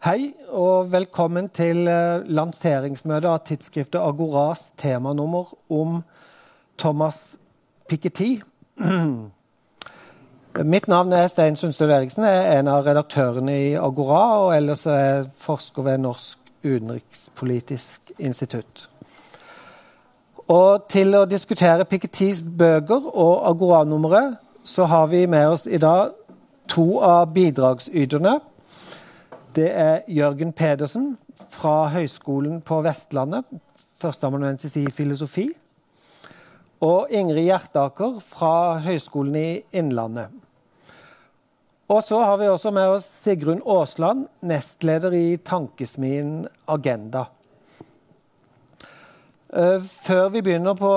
Hei og velkommen til eh, lanseringsmøtet av tidsskriftet Agoras temanummer om Thomas Piketty. Mitt navn er Stein Sundstøl Eriksen. Jeg er en av redaktørene i Agora, og ellers er jeg forsker ved Norsk utenrikspolitisk institutt. Og til å diskutere Pikettys bøker og Agora-nummeret, så har vi med oss i dag to av bidragsyterne. Det er Jørgen Pedersen fra Høgskolen på Vestlandet, førsteamanuensis i filosofi. Og Ingrid Hjertaker fra Høgskolen i Innlandet. Og så har vi også med oss Sigrun Aasland, nestleder i Tankesmien Agenda. Eh, før vi begynner på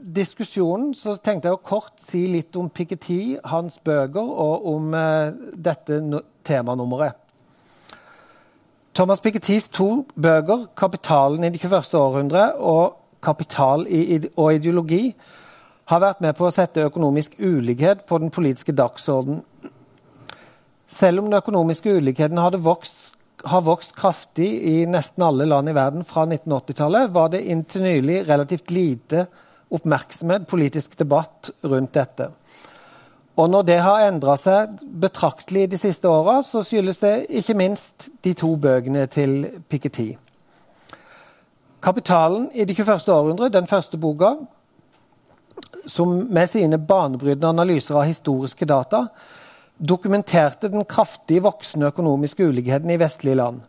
diskusjonen, så tenkte jeg å kort si litt om Piketty, hans bøker, og om eh, dette temanummeret. Thomas Pikettys to bøker, 'Kapitalen i det 21. århundre' og 'Kapital og ideologi', har vært med på å sette økonomisk ulikhet på den politiske dagsorden. Selv om den økonomiske ulikheten vokst, har vokst kraftig i nesten alle land i verden fra 1980-tallet, var det inntil nylig relativt lite oppmerksomhet, politisk debatt, rundt dette. Og når det har endra seg betraktelig de siste åra, så skyldes det ikke minst de to bøkene til Piketty. 'Kapitalen i det 21. århundre', den første boka, som med sine banebrytende analyser av historiske data dokumenterte den kraftig voksende økonomiske ulikheten i vestlige land.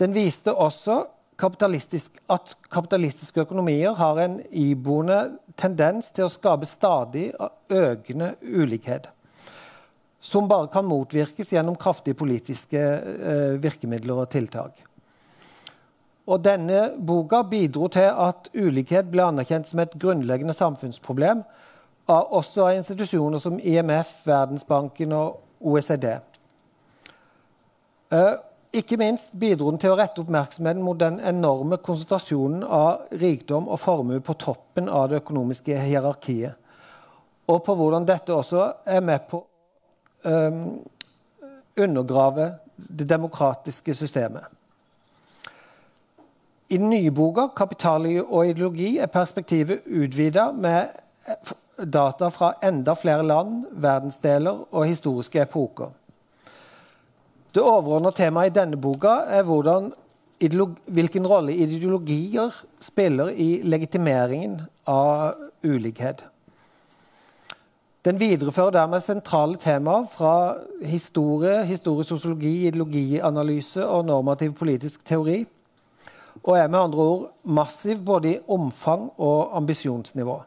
Den viste også kapitalistisk, at kapitalistiske økonomier har en iboende tendens til å skape stadig økende ulikhet. Som bare kan motvirkes gjennom kraftige politiske eh, virkemidler og tiltak. Og denne boka bidro til at ulikhet ble anerkjent som et grunnleggende samfunnsproblem også av institusjoner som IMF, Verdensbanken og OECD. Eh, ikke minst bidro den til å rette oppmerksomheten mot den enorme konsentrasjonen av rikdom og formue på toppen av det økonomiske hierarkiet. Og på hvordan dette også er med på å um, undergrave det demokratiske systemet. I den nye boka 'Kapital og ideologi' er perspektivet utvida med data fra enda flere land, verdensdeler og historiske epoker. Det overordna temaet i denne boka er hvilken rolle ideologier spiller i legitimeringen av ulikhet. Den viderefører dermed sentrale temaer fra historie, historisk sosiologi, ideologianalyse og normativ politisk teori, og er med andre ord massiv både i omfang og ambisjonsnivå.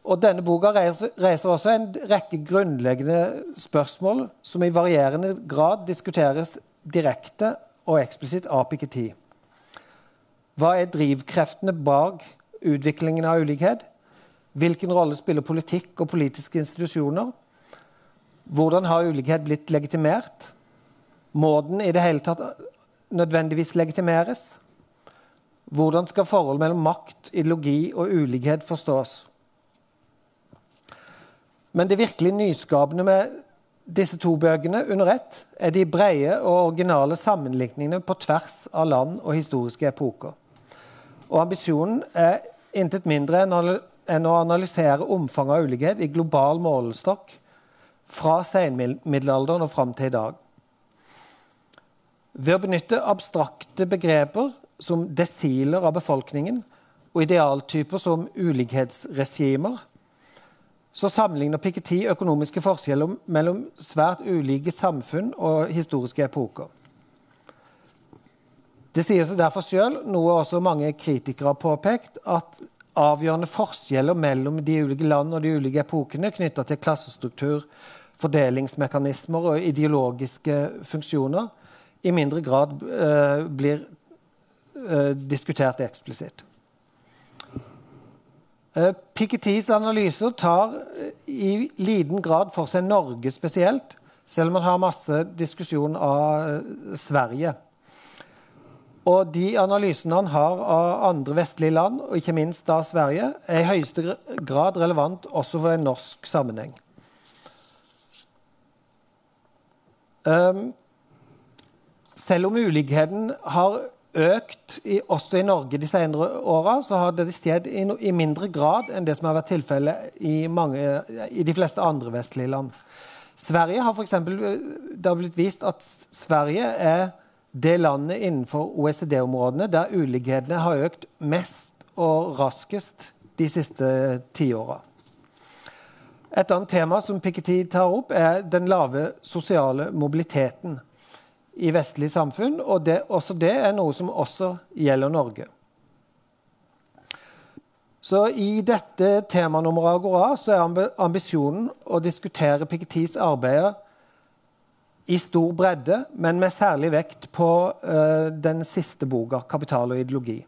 Og denne boka reiser, reiser, også en rekke grunnleggende spørsmål som i varierende grad diskuteres direkte og eksplisitt av Piketty. Hva er drivkreftene bak utviklingen av ulikhet? Hvilken rolle spiller politikk og politiske institusjoner? Hvordan har ulikhet blitt legitimert? Må den i det hele tatt nødvendigvis legitimeres? Hvordan skal forholdet mellom makt, ideologi og ulikhet forstås? Men det virkelig nyskapende med disse to bøkene under ett er de brede og originale sammenlikningene på tvers av land og historiske epoker. Og ambisjonen er intet mindre enn å analysere omfanget av ulikhet i global målestokk fra steinmiddelalderen og fram til i dag. Ved å benytte abstrakte begreper som desiler av befolkningen og idealtyper som ulikhetsregimer så sammenligner Piketty økonomiske forskjeller mellom svært ulike samfunn og historiske epoker. Det sier seg derfor sjøl, noe også mange kritikere har påpekt, at avgjørende forskjeller mellom de ulike land og de ulike epokene knytta til klassestruktur, fordelingsmekanismer og ideologiske funksjoner i mindre grad eh, blir eh, diskutert eksplisitt. Eh, Pikettys analyser tar eh, i liten grad for seg Norge spesielt, selv om man har masse diskusjon av eh, Sverige. Og de analysene han har av andre vestlige land, og ikke minst da Sverige, er i høyeste grad relevant også for en norsk sammenheng. Selv om ulikheten har økt i, også i Norge de senere åra, så har det skjedd i, i, mindre grad enn det som har vært tilfellet i, i, de fleste andre vestlige land. Sverige har for eksempel, Det har blitt vist at Sverige er det landet innenfor OECD-områdene der ulikhetene har økt mest og raskest de siste tiåra. Et annet tema som Piketty tar opp, er den lave sosiale mobiliteten i vestlige samfunn. Og det, også det er noe som også gjelder Norge. Så I dette temanummeret Agora så er ambisjonen å diskutere Piketis arbeider i stor bredde, men med særlig vekt på uh, den siste boka, 'Kapital og ideologi'.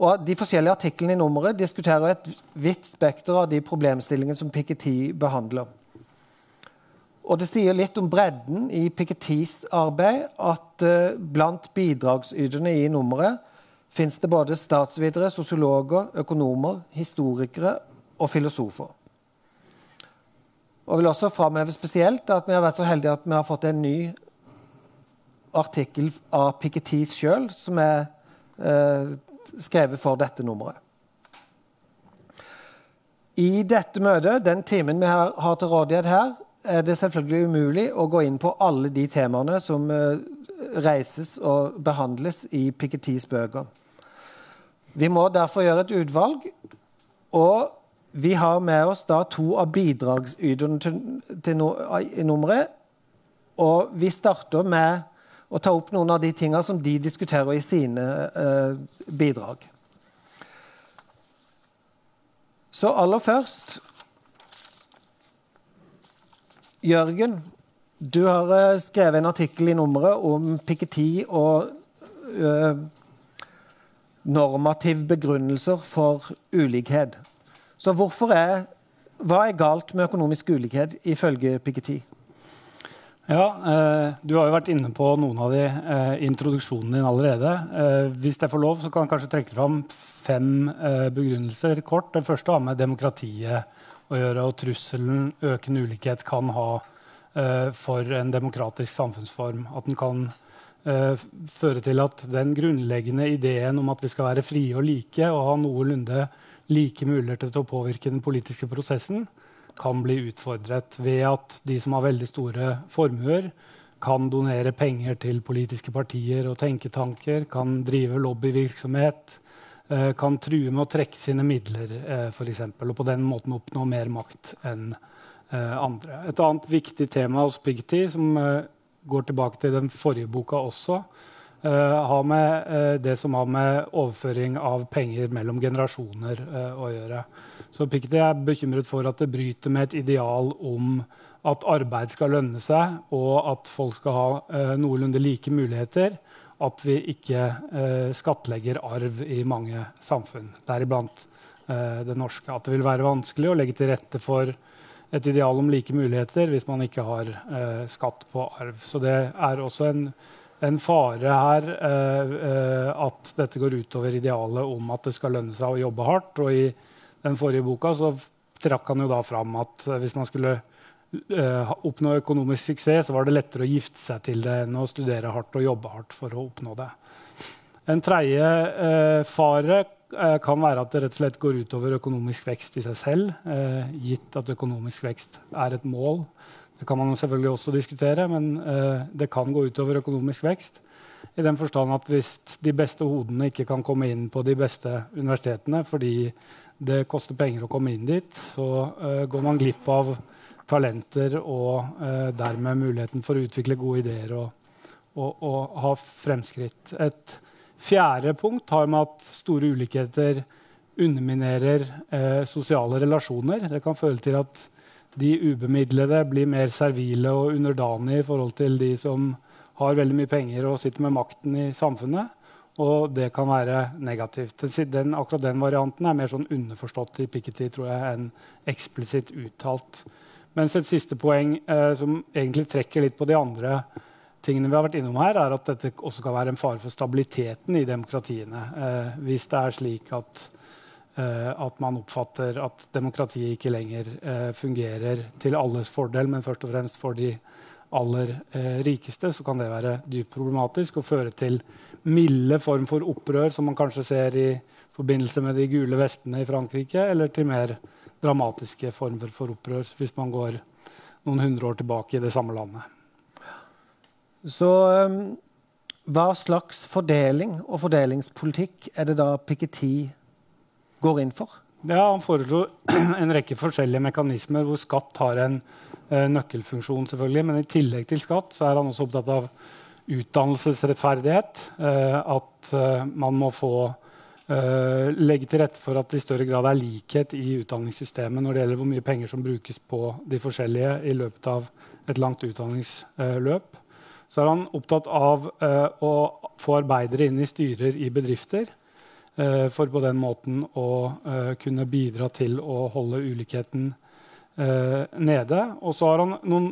Og De forskjellige artiklene i nummeret diskuterer et vidt spekter av de problemstillingene som Piketty behandler. Og Det sier litt om bredden i Pikettys arbeid at uh, blant bidragsyterne i nummeret fins det både statsvitere, sosiologer, økonomer, historikere og filosofer. Og jeg vil også framheve spesielt at vi har vært så heldige at vi har fått en ny artikkel av Piketty sjøl, som er uh, skrevet for dette nummeret. I dette møtet, den timen vi har til rådighet her, er det selvfølgelig umulig å gå inn på alle de temaene som uh, reises og behandles i Pikettys bøker. Vi må derfor gjøre et utvalg. Og vi har med oss da to av bidragsyterne til, til no, i nummeret. Og vi starter med å ta opp noen av de tingene som de diskuterer i sine eh, bidrag. Så aller først Jørgen, du har uh, skrevet en artikkel i nummeret om Piketty og uh, normativ begrunnelser for ulikhet. Så er, hva er galt med økonomisk ulikhet ifølge Piketty? Ja, eh, Du har jo vært inne på noen av de eh, introduksjonene dine allerede. Eh, hvis jeg får lov, så kan jeg kanskje trekke fram fem eh, begrunnelser kort. Den første har med demokratiet å gjøre, og trusselen økende ulikhet kan ha uh, for en demokratisk samfunnsform. At den kan uh, føre til at den grunnleggende ideen om at vi skal være frie og like og ha noenlunde like muligheter til å påvirke den politiske prosessen, kan bli utfordret ved at de som har veldig store formuer, kan donere penger til politiske partier og tenketanker, kan drive lobbyvirksomhet, Eh, kan true med å trekke sine midler, eh, for eksempel, og på den måten oppnå mer makt enn eh, andre. Et annet viktig tema hos Pigty, som går tilbake til den forrige boka også, har med det som har med overføring av penger mellom generasjoner å gjøre. Så Pigty er bekymret for at det bryter med et ideal om at arbeid skal lønne seg, og at folk skal ha noenlunde like muligheter at vi ikke eh, skattlegger arv i mange samfunn, deriblant eh, det norske. At det vil være vanskelig å legge til rette for et ideal om like muligheter hvis man ikke har eh, skatt på arv. Så det er også en, en fare her eh, eh, at dette går utover idealet om at det skal lønne seg å jobbe hardt. Og i den forrige boka så trakk han jo da fram at hvis man skulle uh, oppnå økonomisk suksess, så var det lettere å gifte seg til det enn å studere hardt og jobbe hardt for å oppnå det. En tredje uh, fare uh, kan være at det rett og slett går utover økonomisk vekst i seg selv, gitt at økonomisk vekst er et mål. Det kan man selvfølgelig også diskutere, men det kan gå utover økonomisk vekst. I den forstand at hvis de beste hodene ikke kan komme inn på de beste universitetene fordi det koster penger å komme inn dit, så går man glipp av talenter og eh, dermed muligheten for å utvikle gode ideer og, og, og, ha fremskritt. Et fjerde punkt har med at store ulikheter underminerer eh, sosiale relasjoner. Det kan føre til at de ubemidlede blir mer servile og underdanige i forhold til de som har veldig mye penger og sitter med makten i samfunnet. Og det kan være negativt. Den, akkurat den varianten er mer sånn underforstått i Piketty tror jeg, enn eksplisitt uttalt. Mens et siste poeng eh, som egentlig trekker litt på de andre tingene vi har vært innom her, er at dette også kan være en fare for stabiliteten i demokratiene. Eh, hvis det er slik at, eh, at, man oppfatter at demokratiet ikke lenger eh, fungerer til alles fordel, men først og fremst for de aller eh, rikeste, så kan det være dypt problematisk og føre til milde form for opprør, som man kanskje ser i forbindelse med de gule vestene i Frankrike, eller til mer dramatiske former for opprør hvis man går noen hundre år tilbake i det samme landet. Så um, hva slags fordeling og fordelingspolitikk er det da Piketty går inn for? Ja, Han foreslo en rekke forskjellige mekanismer hvor skatt har en uh, nøkkelfunksjon. selvfølgelig, Men i tillegg til skatt så er han også opptatt av utdannelsesrettferdighet. Uh, at uh, man må få Uh, legge til rette for at det i større grad er likhet i utdanningssystemet når det gjelder hvor mye penger som brukes på de forskjellige i løpet av et langt utdanningsløp. Så er han opptatt av uh, å få arbeidere inn i styrer i bedrifter. Uh, for på den måten å kunne bidra til å holde ulikheten nede. Og så har han noen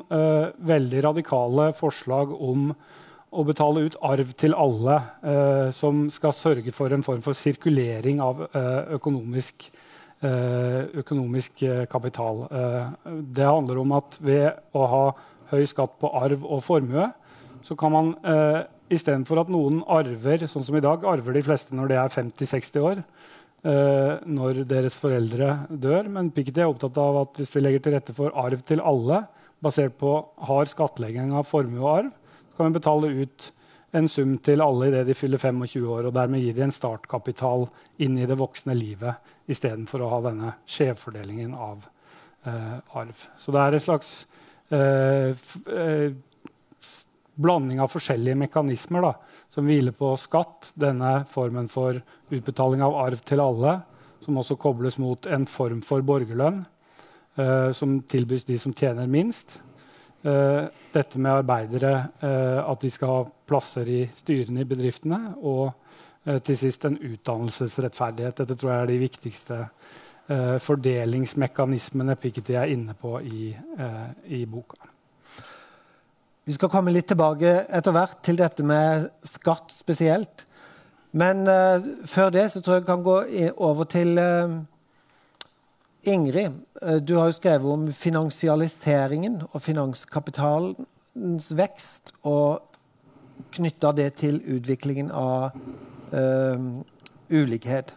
veldig radikale forslag om å betale ut arv til alle, eh, som skal sørge for en form for sirkulering av eh, økonomisk, eh, økonomisk eh, kapital. Eh, det handler om at ved å ha høy skatt på arv og formue, så kan man eh, istedenfor at noen arver, sånn som i dag, arver de fleste når de er 50-60 år, eh, når deres foreldre dør. Men Piketty er opptatt av at hvis vi legger til rette for arv til alle, basert på hard skattlegging av formue og arv, kan vi betale ut en sum til alle idet de fyller 25 år. og Dermed gir de en startkapital inn i det voksne livet istedenfor å ha denne skjevfordelingen av eh, arv. Så det er en slags eh, eh, blanding av forskjellige mekanismer da, som hviler på skatt, denne formen for utbetaling av arv til alle, som også kobles mot en form for borgerlønn, eh, som tilbys de som tjener minst. Uh, dette med arbeidere, uh, at de skal ha plasser i styrene i bedriftene. Og uh, til sist en utdannelsesrettferdighet. Dette tror jeg er de viktigste fordelingsmekanismene Piketty er inne på i, i, boka. Vi skal komme litt tilbake etter hvert til dette med skatt spesielt. Men før det så tror jeg vi kan gå over til Ingrid, eh, du har jo skrevet om finansialiseringen og finanskapitalens vekst, og knytta det til utviklingen av uh, ulikhet.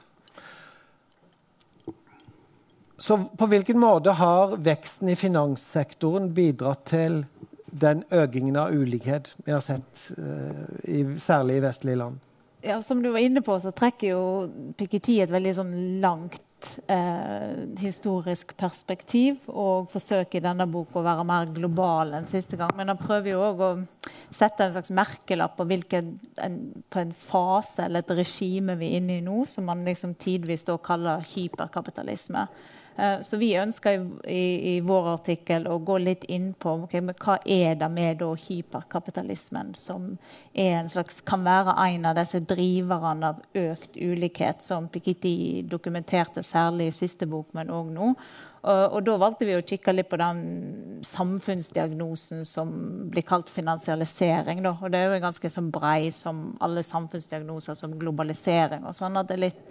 Så på hvilken måte har veksten i finanssektoren bidratt til den økningen av ulikhet vi har sett, uh, i, særlig i vestlige land? Ja, Som du var inne på, så trekker jo Piketi et veldig sånn langt eh, historisk perspektiv og forsøker i denne boka å være mer global enn siste gang. Men han prøver jo òg å sette en slags merkelapp på, hvilken, en, på en fase eller et regime vi er inne i nå, som man liksom tidvis kaller hyperkapitalisme. Eh, så vi ønsker i, i, vår artikkel å gå litt inn på okay, hva er det med hyperkapitalismen som slags, kan være en av disse driverne av økt ulikhet, som Piketty dokumenterte særlig i siste bok, men òg nå. Og, og, da valgte vi å kikke litt på den samfunnsdiagnosen som blir kalt finansialisering. Da. Og det er jo ganske sånn brei som alle samfunnsdiagnoser, som globalisering. og sånn at det er litt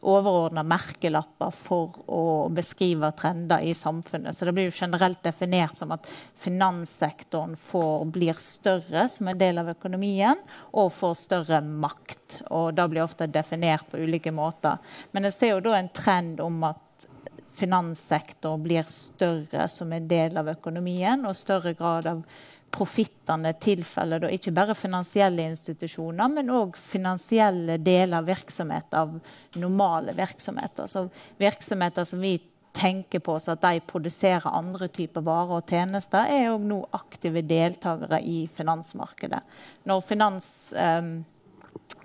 overordna merkelapper for å beskrive trender i samfunnet. Så det blir jo generelt definert som at finanssektoren får, blir større som en del av økonomien, og får større makt. Og da blir ofte definert på ulike måter. Men jeg ser jo da en trend om at finanssektor blir større som en del av økonomien, og større grad av profittene tilfeller ikke bare finansielle institusjoner, men òg finansielle deler av virksomhet av normale virksomheter. Så virksomheter som vi tenker på så at de produserer andre typer varer og tjenester, er òg nå aktive deltakere i finansmarkedet. Når finans... Um,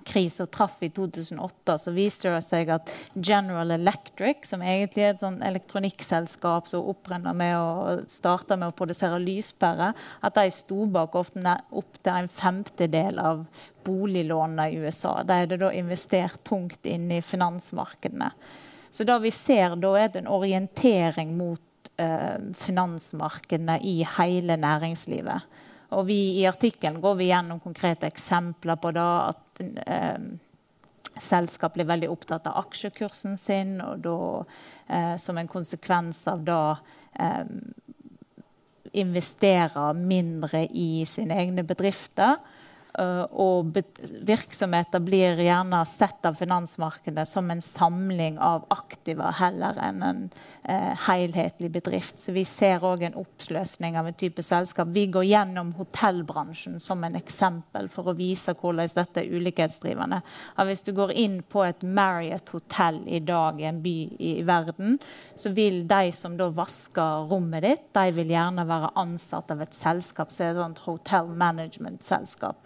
krisa traff i 2008, så viste det seg at General Electric, som egentlig er et sånn elektronikkselskap som opprenner med å starte med å produsere lyspærer, at de sto bak ofte opp til en femtedel av boliglånene i USA. De hadde da investert tungt inn i finansmarkedene. Så det vi ser da, er en orientering mot eh, finansmarkedene i hele næringslivet. Og vi, I artikkelen går vi gjennom konkrete eksempler på det. at eh, selskap blir veldig opptatt av aksjekursen sin, og da eh, som en konsekvens av da eh, investere mindre i sine egne bedrifter. Uh, og virksomheter blir gjerne sett av finansmarkedet som en samling av aktiver heller enn en uh, helhetlig bedrift. Så vi ser òg en oppsløsning av en type selskap. Vi går gjennom hotellbransjen som en eksempel for å vise hvordan dette er ulikhetsdrivende. Og hvis du går inn på et Marriott-hotell i dag i en by i verden, så vil de som da vasker rommet ditt, de vil gjerne være ansatt av et selskap som er et hotel management-selskap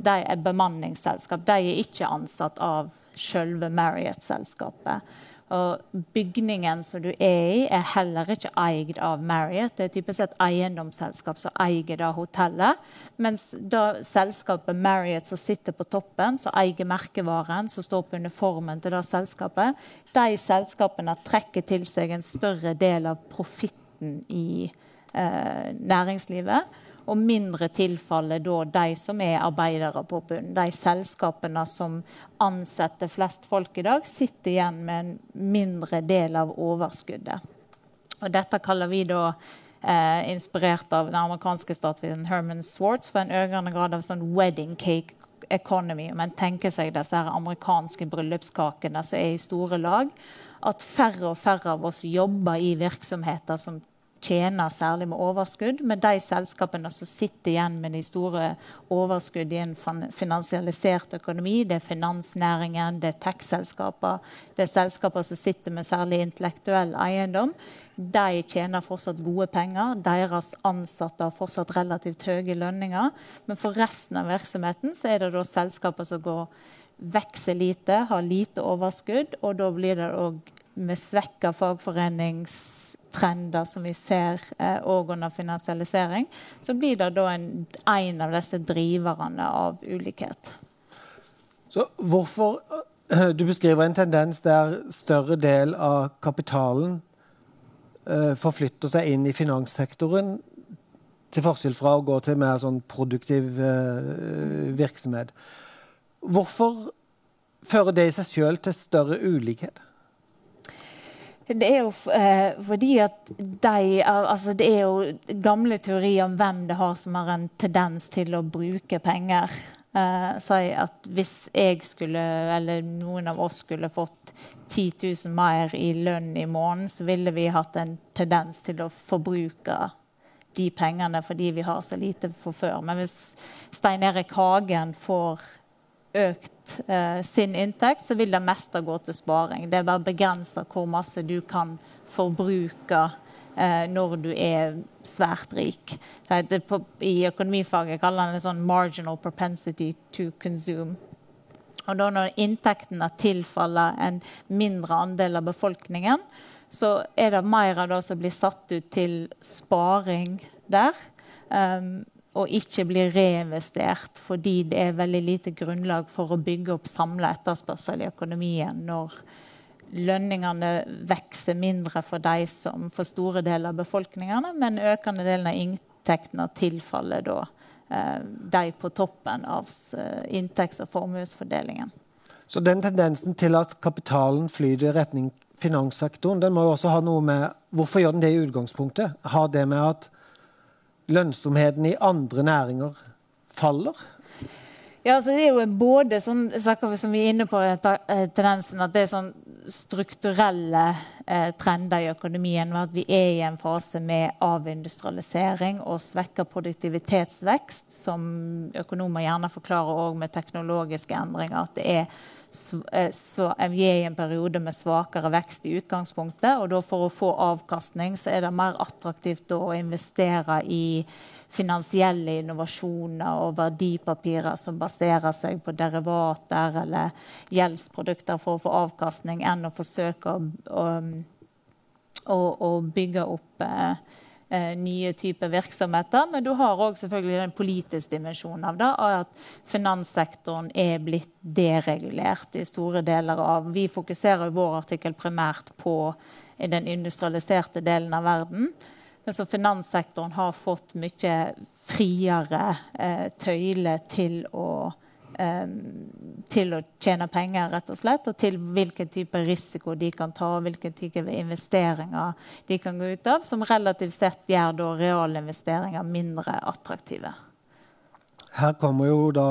de er bemanningsselskap. De er ikke ansatt av selve Marriott-selskapet. Og bygningen som du er i, er heller ikke eid av Marriott. Det er typisk et eiendomsselskap som eier da hotellet. Mens da selskapet Marriott som sitter på toppen, som eier merkevaren, som står på uniformen til det selskapet, de selskapene trekker til seg en større del av profitten i eh, næringslivet og mindre tilfaller da de som er arbeidere på bunnen. De selskapene som ansetter flest folk i dag, sitter igjen med en mindre del av overskuddet. Og dette kaller vi da eh, inspirert av den amerikanske statsviteren Herman Swartz for en økende grad av sånn wedding cake economy. Man tenker seg disse her amerikanske bryllupskakene som er i store lag. At færre og færre av oss jobber i virksomheter som tjener særlig med overskudd. Men de selskapene som sitter igjen med de store overskudd i en finansialisert økonomi, det er finansnæringen, det er tech-selskaper, det er selskaper som sitter med særlig intellektuell eiendom. De tjener fortsatt gode penger. Deres ansatte har fortsatt relativt høye lønninger. Men for resten av virksomheten så er det da selskaper som går vokser lite, har lite overskudd, og da blir det òg med svekka fagforenings trender som vi ser òg eh, under finansialisering, så blir det da en, en av disse driverne av ulikhet. Så hvorfor eh, Du beskriver en tendens der større del av kapitalen eh, forflytter seg inn i finanssektoren, til forskjell fra å gå til mer sånn produktiv eh, virksomhet. Hvorfor fører det i seg sjøl til større ulikhet? Det er jo eh, fordi at de altså Det er jo gamle teorier om hvem det har som har en tendens til å bruke penger. Eh, si at hvis jeg skulle, eller noen av oss skulle fått 10 000 mer i lønn i måneden, så ville vi hatt en tendens til å forbruke de pengene fordi vi har så lite for før. Men hvis Stein Erik Hagen får økt eh, sin inntekt, så vil det meste gå til sparing. Det er bare begrensa hvor masse du kan forbruke eh, når du er svært rik. Det, på, I økonomifaget kaller man det sånn 'marginal propensity to consume'. Og da når inntektene tilfaller en mindre andel av befolkningen, så er det mer av det som blir satt ut til sparing der. Um, og ikke blir reinvestert fordi det er veldig lite grunnlag for å bygge opp samla etterspørsel i økonomien når lønningene vokser mindre for de som for store deler av befolkningene, men økende delen av inntektene tilfaller da eh, de på toppen av eh, inntekts- og formuesfordelingen. Så den tendensen til at kapitalen flyr i retning finanssektoren, den må jo også ha noe med Hvorfor gjør den det i utgangspunktet? Har det med at lønnsomheten i andre næringer faller? Ja, altså det er jo både sånn, som vi er inne på eh, tendensen, at det er sånn strukturelle eh, trender i økonomien. med At vi er i en fase med avindustrialisering og svekka produktivitetsvekst, som økonomer gjerne forklarer òg med teknologiske endringer. at det er Eh, så er vi i en periode med svakere vekst i utgangspunktet. Og da for å få avkastning så er det mer attraktivt å investere i finansielle innovasjoner og verdipapirer som baserer seg på derivater eller gjeldsprodukter for å få avkastning, enn å forsøke å, å, å, å bygge opp eh, eh, nye typer virksomheter. Men du har òg selvfølgelig den politiske dimensjonen av det, at finanssektoren er blitt deregulert i store deler av Vi fokuserer i vår artikkel primært på den industrialiserte delen av verden. Men så finanssektoren har fått mye friere eh, tøyler til å til å tjene penger, rett og slett, og til hvilken type risiko de kan ta, og hvilken type investeringer de kan gå ut av, som relativt sett gjør da realinvesteringer mindre attraktive. Her kommer jo da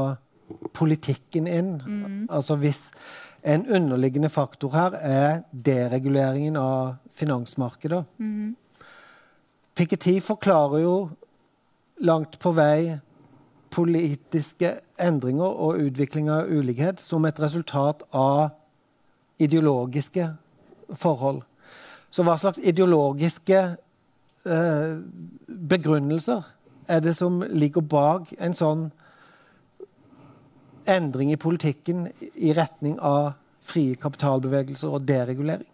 politikken inn. Mm. Altså hvis en underliggende faktor her er dereguleringen av finansmarkedet. Mm. Piketty forklarer jo langt på vei politiske endringer og utvikling av ulikhet som et resultat av ideologiske forhold. Så hva slags ideologiske eh, begrunnelser er det som ligger bak en sånn endring i politikken i retning av frie kapitalbevegelser og deregulering?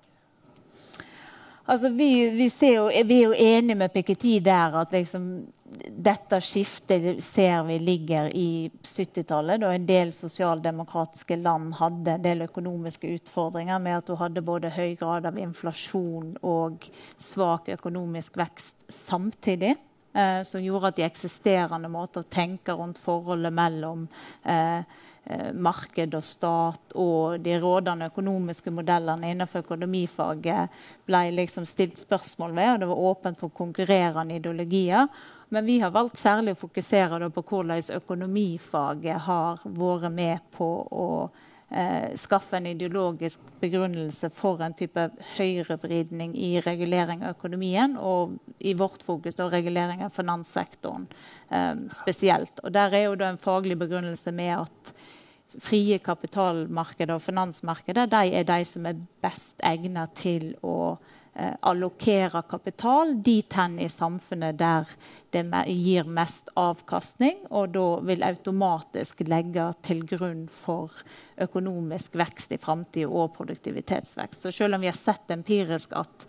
Altså, vi, vi, jo, vi, er jo enige med Piketty der at liksom, dette skiftet ser vi ligger i 70-tallet, da en del sosialdemokratiske land hadde en del økonomiske utfordringer med at du hadde både høy grad av inflasjon og svak økonomisk vekst samtidig. Eh, som gjorde at de eksisterende måter å tenke rundt forholdet mellom eh, Eh, marked og stat og de rådende økonomiske modellene innenfor økonomifaget ble liksom stilt spørsmål ved, og det var åpent for konkurrerende ideologier. Men vi har valgt særlig å fokusere på hvordan økonomifaget har vært med på å eh, skaffe en ideologisk begrunnelse for en type høyrevridning i regulering av økonomien, og i vårt fokus da regulering av finanssektoren eh, spesielt. Og Der er jo da en faglig begrunnelse med at frie kapitalmarkeder og finansmarkeder de er de som er best egnet til å allokere kapital dit hen i samfunnet der det gir mest avkastning, og da vil automatisk legge til grunn for økonomisk vekst i framtida og produktivitetsvekst. Så selv om vi har sett empirisk at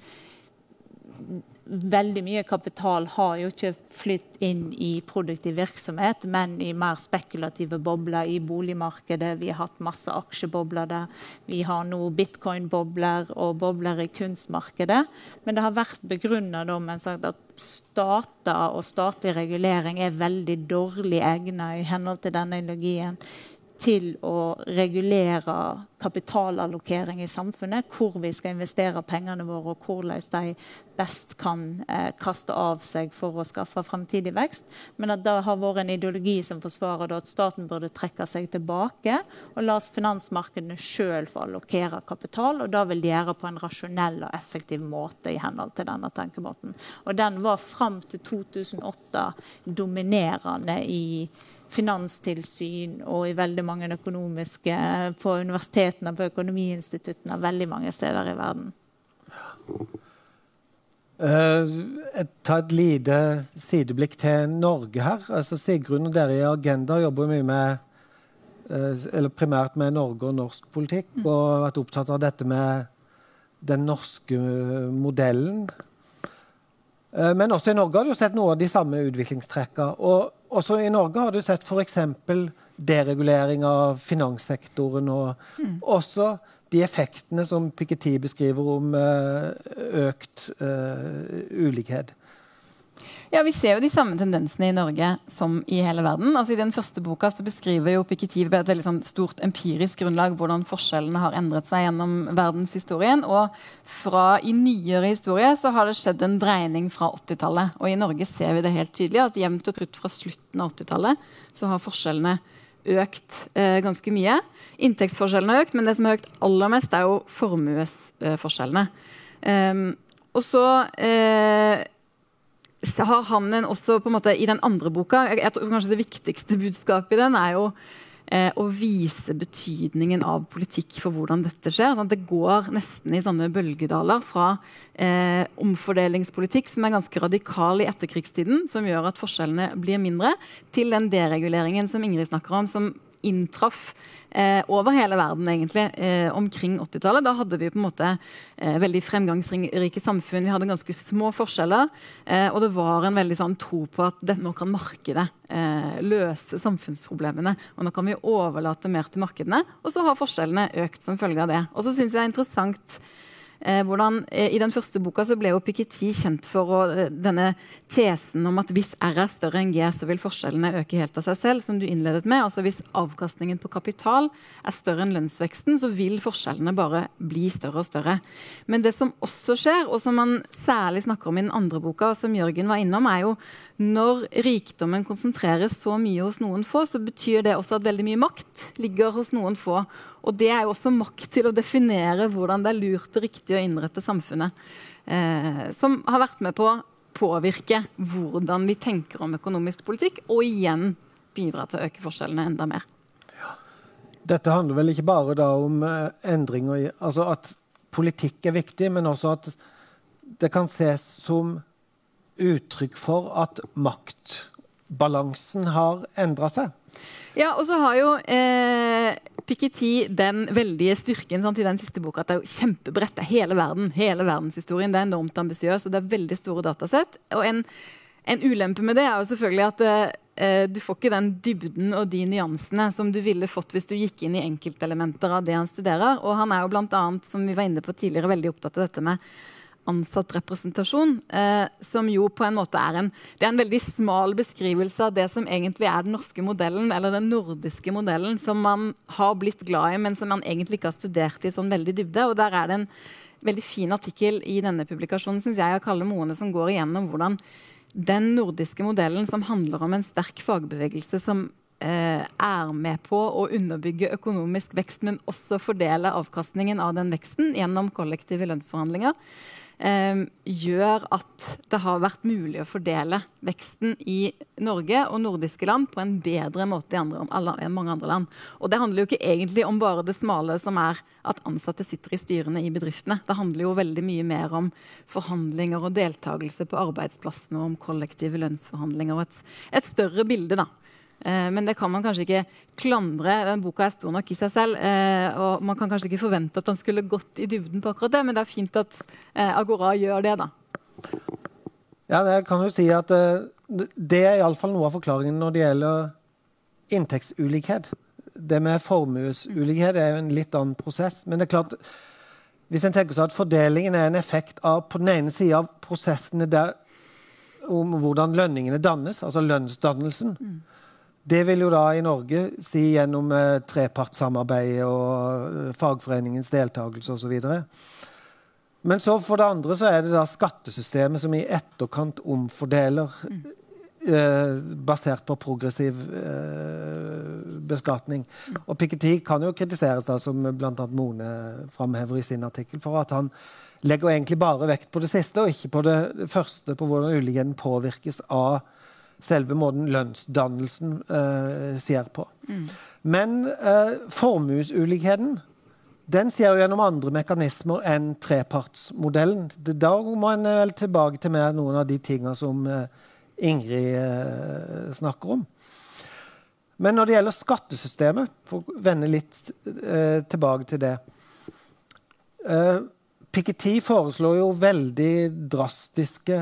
veldig mye kapital har jo ikke flytt inn i produktiv virksomhet, men i mer spekulative bobler i boligmarkedet. Vi har hatt masse aksjebobler der. Vi har nå bitcoin-bobler og bobler i kunstmarkedet. Men det har vært begrunna at stater og statlig regulering er veldig dårlig egnet i henhold til denne ideologien til å regulere kapitalallokering i samfunnet. Hvor vi skal investere pengene våre, og hvordan de best kan eh, kaste av seg for å skaffe fremtidig vekst. Men at det har vært en ideologi som forsvarer at staten burde trekke seg tilbake og la finansmarkedene sjøl få allokere kapital. Og det vil de gjøre på en rasjonell og effektiv måte i henhold til denne tenkemåten. Og den var fram til 2008 dominerende i finanstilsyn og i veldig mange økonomiske på universitetene, på økonomiinstituttene, veldig mange steder i verden. Uh, ta et lite sideblikk til Norge her. Altså Sigrun og dere i Agenda jobber mye med uh, eller primært med Norge og norsk politikk, mm. og har vært opptatt av dette med den norske modellen. Uh, men også i Norge har du sett noe av de samme utviklingstrekkene. Og også i Norge har du sett f.eks. deregulering av finanssektoren, og mm. også de effektene som Piketty beskriver om eh, økt uh, ulikhet. Ja, Vi ser jo de samme tendensene i Norge som i hele verden. Altså I den første boka så beskriver jo Piketty på et veldig sånn stort empirisk grunnlag hvordan forskjellene har endret seg gjennom verdenshistorien. Og fra i nyere historie så har det skjedd en dreining fra 80-tallet. Og i Norge ser vi det helt tydelig at jevnt og trutt fra slutten av 80-tallet så har forskjellene økt eh, ganske mye. Inntektsforskjellene har økt, men det som har økt aller mest, er jo formuesforskjellene. Um, og så eh, har han en også på en måte i den andre boka jeg, tror Kanskje det viktigste budskapet i den er jo eh, å vise betydningen av politikk for hvordan dette skjer. Sånn det går nesten i sånne bølgedaler fra eh, omfordelingspolitikk som er ganske radikal i etterkrigstiden, som gjør at forskjellene blir mindre, til den dereguleringen som Ingrid snakker om, som inntraff eh, over hele verden egentlig eh, omkring 80-tallet. Da hadde vi på en måte eh, veldig fremgangsrike samfunn. Vi hadde ganske små forskjeller. Eh, og det var en veldig sånn tro på at det, nå kan markedet eh, løse samfunnsproblemene. Og nå kan vi overlate mer til markedene. Og så har forskjellene økt som følge av det. Og så syns jeg det er interessant hvordan, eh, I den første boka så ble jo Piketty kjent for å, eh, denne tesen om at hvis R er større enn G, så vil forskjellene øke helt av seg selv. som du innledet med. Altså Hvis avkastningen på kapital er større enn lønnsveksten, så vil forskjellene bare bli større og større. Men det som også skjer, og som man særlig snakker om i den andre boka, og som Jørgen var innom, er jo når rikdommen konsentreres så mye hos noen få, så betyr det også at veldig mye makt ligger hos noen få. Og det er jo også makt til å definere hvordan det er lurt og riktig å innrette samfunnet. Eh, som har vært med på å påvirke hvordan vi tenker om økonomisk politikk, og igjen bidra til å øke forskjellene enda mer. Ja. Dette handler vel ikke bare da om eh, endringer Altså at politikk er viktig, men også at det kan ses som uttrykk for at maktbalansen har endra seg. Ja, og så har jo eh, Piketty den veldige styrken sant, i den siste boka at det er kjempebrett. Det er hele verden, hele verdenshistorien. Det er enormt ambisiøst, og det er veldig store datasett. Og en, en, ulempe med det er jo selvfølgelig at eh, du får ikke den dybden og de nyansene som du ville fått hvis du gikk inn i enkeltelementer av det han studerer. Og han er jo blant annet, som vi var inne på tidligere, veldig opptatt av dette med ansattrepresentasjon, eh, som jo på en måte er en, det er en veldig smal beskrivelse av det som egentlig er den norske modellen, eller den nordiske modellen, som man har blitt glad i, men som man egentlig ikke har studert i sånn veldig dybde. og der er det en veldig fin artikkel i denne publikasjonen synes jeg, av Kalle Moene som går igjennom hvordan den nordiske modellen, som handler om en sterk fagbevegelse som er med på å underbygge økonomisk vekst, men også fordele avkastningen av den veksten gjennom kollektive lønnsforhandlinger, eh, gjør at det har vært mulig å fordele veksten i Norge og nordiske land på en bedre måte enn mange andre land. Og det handler jo ikke egentlig om bare det smale som er at ansatte sitter i styrene i bedriftene. Det handler jo veldig mye mer om forhandlinger og deltakelse på arbeidsplassene og om kollektive lønnsforhandlinger og et, et større bilde. da. Eh, men det kan man kanskje ikke klandre. Den boka er stor nok i seg selv. Eh, og man kan kanskje ikke forvente at han skulle gått i dybden på akkurat det, men det er fint at eh, Agora gjør det, da. Ja, jeg kan jo si at det er iallfall noe av forklaringen når det gjelder inntektsulikhet. Det med formuesulikhet er jo en litt annen prosess. Men det er klart, hvis en tenker seg at fordelingen er en effekt av på den ene sida av prosessene der, om hvordan lønningene dannes, altså lønnsdannelsen, mm det vil jo da i Norge si gjennom eh, trepartssamarbeid og eh, fagforeningens deltakelse osv. Men så for det andre så er det da skattesystemet som i etterkant omfordeler mm. eh, basert på progressiv eh, beskatning. Mm. Og Piketty kan jo kritiseres, da, som bl.a. Mone framhever i sin artikkel, for at han legger egentlig bare vekt på det siste, og ikke på det første, på hvordan ulikheten påvirkes av selve måten lønnsdannelsen eh, ser på. Mm. Men eh, formuesulikheten den ser jo gjennom andre mekanismer enn trepartsmodellen. Da må en vel tilbake til mer noen av de tingene som eh, Ingrid snakker om. Men når det gjelder skattesystemet, for å vende litt tilbake til det Piketty foreslår jo veldig drastiske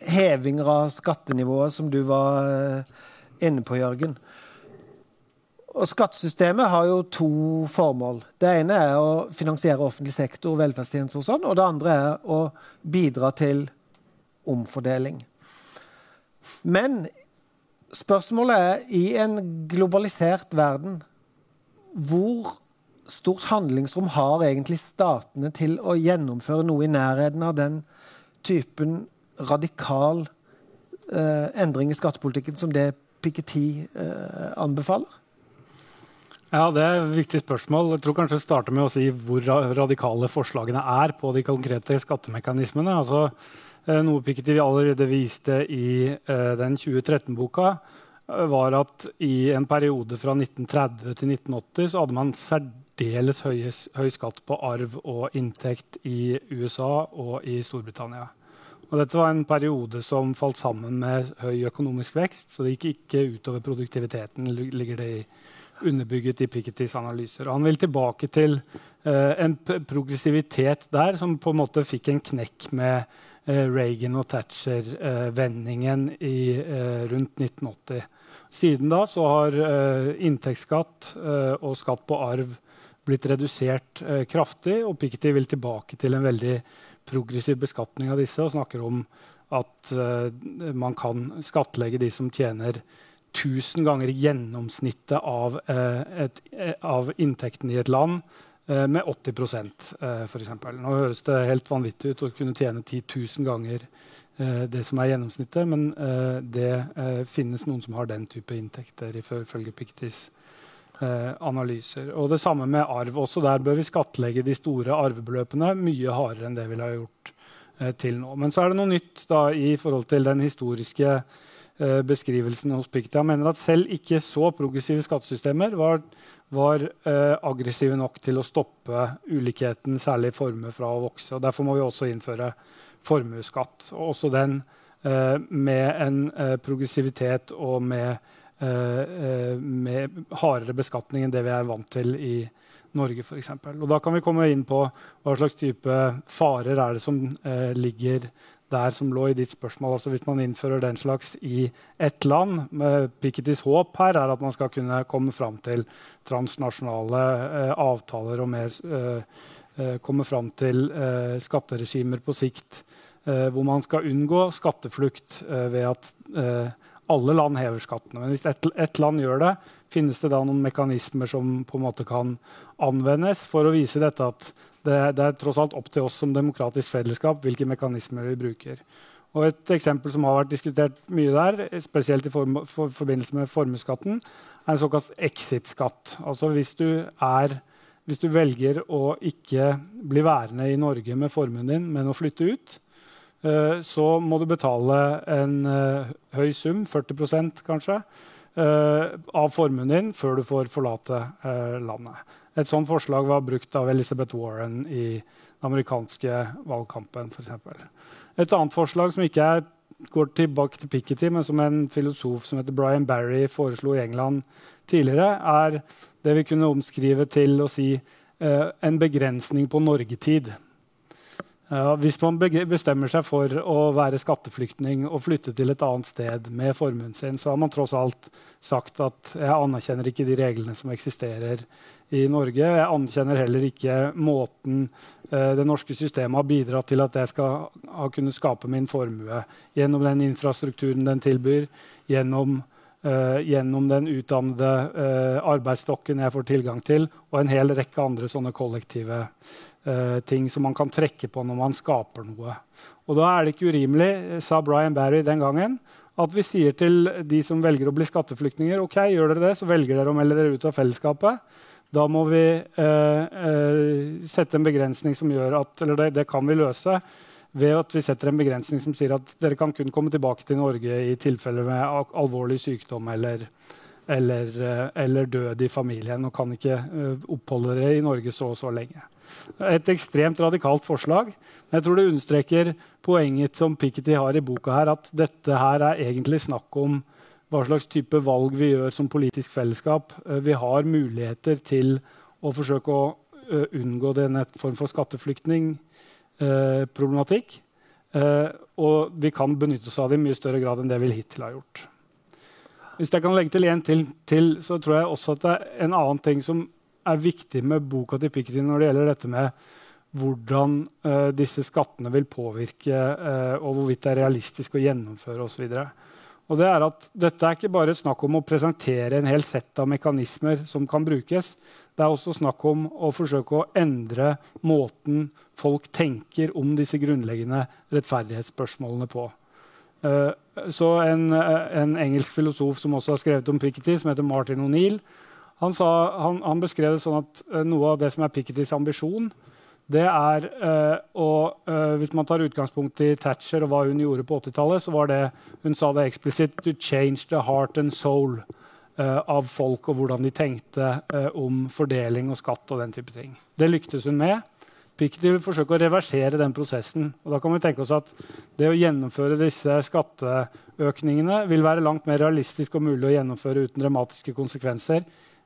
hevinger av skattenivået, som du var eh, inne på, Jørgen. Og Skattesystemet har jo to formål. Det ene er å finansiere offentlig sektor velferdstjenester, og sånn, og det andre er å bidra til omfordeling. Men spørsmålet er, i en globalisert verden, hvor stort handlingsrom har egentlig statene til å gjennomføre noe i nærheten av den typen radikal eh, endring i skattepolitikken som det Piketty eh, anbefaler? Ja, Det er et viktig spørsmål. Jeg tror kanskje det starter med å si hvor radikale forslagene er på de konkrete skattemekanismene. Altså, eh, noe Piketty allerede viste i eh, den 2013-boka, eh, var at i en periode fra 1930 til 1980 så hadde man særdeles høy skatt på arv og inntekt i USA og i Storbritannia. Og dette var en periode som falt sammen med høy økonomisk vekst, så det gikk ikke utover produktiviteten, ligger det underbygget i Pikettys analyser. Og han vil tilbake til uh, en progressivitet der som på en måte fikk en knekk med uh, Reagan og Thatcher-vendingen uh, rundt 1980. Siden da så har inntektsskatt og skatt på arv blitt redusert eh, kraftig. Og Piketty vil tilbake til en veldig progressiv beskatning av disse og snakker om at uh, man kan skattlegge de som tjener 1000 ganger gjennomsnittet av, uh, et, uh, av inntekten i et land med 80 uh, f.eks. Nå høres det helt vanvittig ut å kunne tjene 10 000 ganger det som er gjennomsnittet, men det finnes noen som har den type inntekter, ifølge Piktys analyser. Og det samme med arv. Også der bør vi skattlegge de store arvebeløpene mye hardere enn det vi har gjort Eh, til nå. Men så er det noe nytt da, i forhold til den historiske eh, beskrivelsen hos Pikta. Mener at selv ikke så progressive skattesystemer var, var eh, aggressive nok til å stoppe ulikheten, særlig formue, fra å vokse. Og derfor må vi også innføre formuesskatt. Og også den eh, med en eh, progressivitet og med, eh, med hardere beskatning enn det vi er vant til i Norge Norge f.eks. Da kan vi komme inn på hva slags type farer er det som eh, ligger der som lå i ditt spørsmål. Altså Hvis man innfører den slags i ett land med Pikettys håp her er at man skal kunne komme fram til transnasjonale eh, avtaler og mer eh, eh komme fram til eh, skatteregimer på sikt eh, hvor man skal unngå skatteflukt ved at alle land hever skattene. Men hvis ett et land gjør det, finnes det da noen mekanismer som på en måte kan anvendes for å vise dette at det, det er tross alt opp til oss som demokratisk fellesskap hvilke mekanismer vi bruker. Og Et eksempel som har vært diskutert mye der, spesielt i form, for, forbindelse med formuesskatten, er en såkalt exit-skatt. Altså hvis du, er, hvis du velger å ikke bli værende i Norge med formuen din, men å flytte ut, så må du betale en uh, høy sum, 40% kanskje, uh, av formuen din før du får forlate landet. Et sånt forslag var brukt av Elizabeth Warren i den amerikanske valgkampen. For eksempel. Et annet forslag som ikke er, går tilbake til Piketty, men som en filosof som heter Brian Barry foreslo i England tidligere, er det vi kunne omskrive til å si uh, en begrensning på norgetid. Ja, hvis man bestemmer seg for å være skatteflyktning og flytte til et annet sted med formuen sin, så har man tross alt sagt at jeg anerkjenner ikke de reglene som eksisterer i Norge. Jeg anerkjenner heller ikke måten eh, det norske systemet har bidratt til at jeg skal ha kunnet skape min formue gjennom den infrastrukturen den tilbyr, gjennom eh, gjennom den utdannede eh, arbeidsstokken jeg får tilgang til, og en hel rekke andre sånne kollektive uh, ting som man kan trekke på når man skaper noe. Og da er det ikke urimelig, sa Brian Barry den gangen, at vi sier til de som velger å bli skatteflyktninger ok, gjør dere det, så velger dere å melde dere ut av fellesskapet. Da må vi sette en begrensning som gjør at Eller det, det kan vi løse ved at vi setter en begrensning som sier at dere kan kun komme tilbake til Norge i tilfeller med alvorlig sykdom eller, eller, eh, eller, død i familien, og kan ikke eh, oppholde dere i Norge så og så lenge. Et ekstremt radikalt forslag. Men jeg tror det understreker poenget som Piketty har i boka her, at dette her er egentlig snakk om hva slags type valg vi gjør som politisk fellesskap. Eh, vi har muligheter til å forsøke å unngå denne form for skatteflyktning Eh, problematikk. Eh, og vi kan benytte oss av det i mye større grad enn det vi hittil har gjort. Hvis jeg kan legge til en til, til, så tror jeg også at det er en annen ting som er viktig med boka til Piketty når det gjelder dette med hvordan uh, disse skattene vil påvirke, uh, og hvorvidt det er realistisk å gjennomføre osv. Og det er at dette er ikke bare snakk om å presentere en hel sett av mekanismer som kan brukes. Det er også snakk om å forsøke å endre måten folk tenker om disse grunnleggende rettferdighetsspørsmålene på. Uh, så en, en, engelsk filosof som også har skrevet om Piketty, som heter Martin O'Neill, han, han, han, beskrev det sånn at uh, noe av det som er Pikettys ambisjon, det er å Hvis man tar utgangspunkt i Thatcher og hva hun gjorde på 80-tallet, så var det hun sa det eksplisitt to change the heart and soul uh, av folk og hvordan de tenkte uh, om fordeling og skatt og den type ting. Det lyktes hun med. Piketty vil forsøke å reversere den prosessen. Og da kan vi tenke oss at Det å gjennomføre disse skatteøkningene vil være langt mer realistisk og mulig å gjennomføre uten dramatiske konsekvenser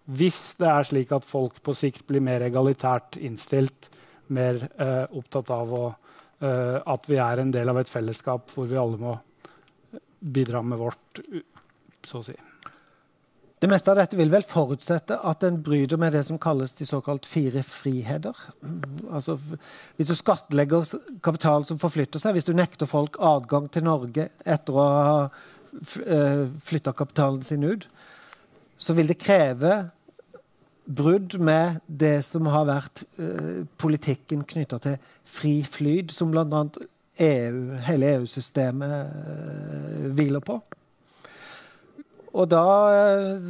hvis det er slik at folk på sikt blir mer egalitært innstilt, mer uh, opptatt av å, at vi er en del av et fellesskap hvor vi alle må bidra med vårt, så å si. Det meste av dette vil vel forutsette at en bryter med det som kalles de såkalt fire friheter. Altså, hvis du skattlegger kapital som forflytter seg, hvis du nekter folk adgang til Norge etter å ha eh, flytta kapitalen sin ut, så vil det kreve brudd med det som har vært eh, politikken knytta til fri flyt, som bl.a. EU, hele EU-systemet eh, hviler på. Og da eh,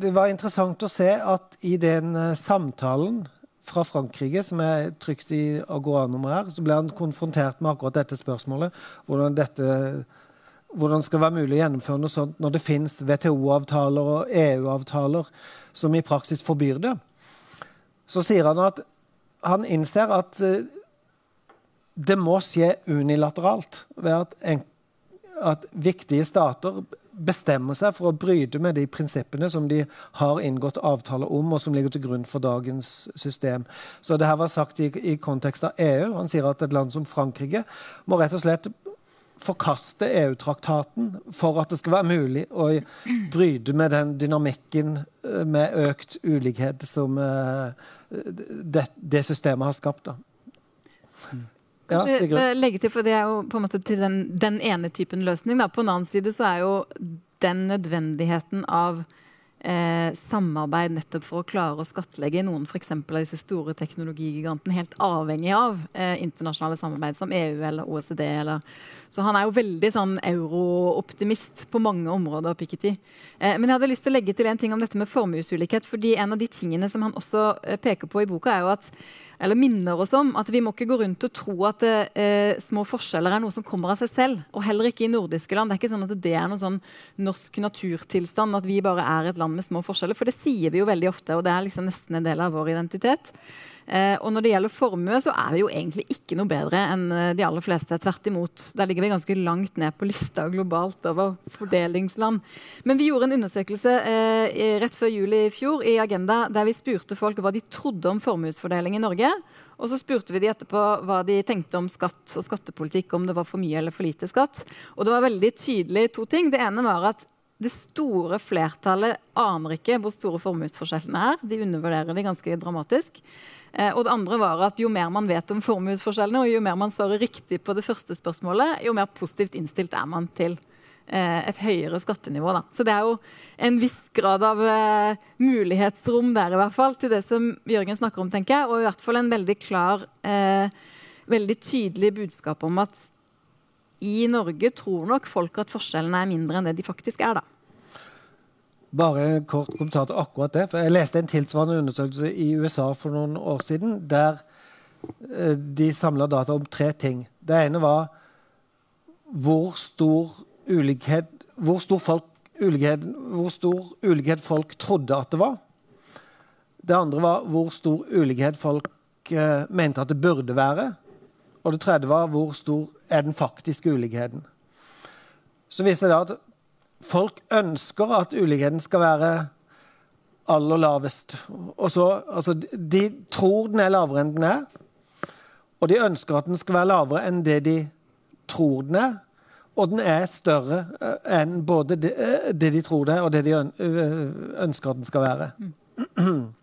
Det var interessant å se at i den eh, samtalen fra Frankrike, som er trykt i Agora-nummeret her, så ble han konfrontert med akkurat dette spørsmålet. Hvordan, dette, hvordan skal det være mulig å gjennomføre noe sånt når det fins WTO-avtaler og EU-avtaler som i praksis forbyr det? Så sier han at han innser at eh, det må skje unilateralt. ved at en at viktige stater bestemmer seg for å bryte med de prinsippene som de har inngått avtaler om, og som ligger til grunn for dagens system. Så det her var sagt i, i kontekst av EU. Han sier at et land som Frankrike må rett og slett forkaste EU-traktaten for at det skal være mulig å bryte med den dynamikken eh, med økt ulikhet som uh, det, det, systemet har skapt. Da. Ja, legge til, for Det er jo på en måte til den, den ene typen løsning. Da. På den annen side så er jo den nødvendigheten av eh, samarbeid nettopp for å klare å skattlegge noen f.eks. av disse store teknologigigantene helt avhengig av eh, internasjonale samarbeid som EU eller OECD. Eller. Så han er jo veldig sånn eurooptimist på mange områder. Piketty. Eh, men jeg hadde lyst til å legge til en ting om dette med formuesulikhet. fordi En av de tingene som han også eh, peker på i boka, er jo at eller minner oss om at vi må ikke gå rundt og tro at eh, små forskjeller er noe som kommer av seg selv. Og heller ikke i nordiske land. Det er ikke sånn at det er noen sånn norsk naturtilstand at vi bare er et land med små forskjeller. For det sier vi jo veldig ofte, og det er liksom nesten en del av vår identitet. Eh, og når det gjelder formue, så er vi jo egentlig ikke noe bedre enn eh, de aller fleste. Tvert imot. Der ligger vi ganske langt ned på lista globalt over fordelingsland. Men vi gjorde en undersøkelse eh, rett før juli i fjor i Agenda der vi spurte folk hva de trodde om formuesfordeling i Norge. Og så spurte vi de etterpå hva de tenkte om skatt og skattepolitikk, om det var for mye eller for lite skatt. Og det var veldig tydelig to ting. Det ene var at det store flertallet aner ikke hvor store formuesforskjellene er. De undervurderer de ganske dramatisk. Eh, og det andre var at Jo mer man vet om formuesforskjellene, og jo mer man svarer riktig på det første spørsmålet, jo mer positivt innstilt er man til eh, et høyere skattenivå. Da. Så det er jo en viss grad av eh, mulighetsrom der i hvert fall, til det som Jørgen snakker om, tenker jeg. Og i hvert fall en veldig klar, eh, veldig tydelig budskap om at i Norge tror nok folk at forskjellene er mindre enn det de faktisk er. da. Bare en kort kommentar til akkurat det. for Jeg leste en tilsvarende undersøkelse i USA for noen år siden, der eh, de samla data om tre ting. Det ene var hvor stor ulikhet hvor stor, folk, ulikhet, hvor stor ulikhet folk trodde at det var. Det andre var hvor stor ulikhet folk eh, mente at det burde være. Og det tredje var hvor stor er den faktiske ulikheten. Så viser det at folk ønsker at ulikheten skal være aller lavest. Og så, altså, de tror den er lavere enn den er. Og de ønsker at den skal være lavere enn det de tror den er. Og den er større eh, enn både det, eh, det de tror det er, og det de ønsker at den skal være. Mm.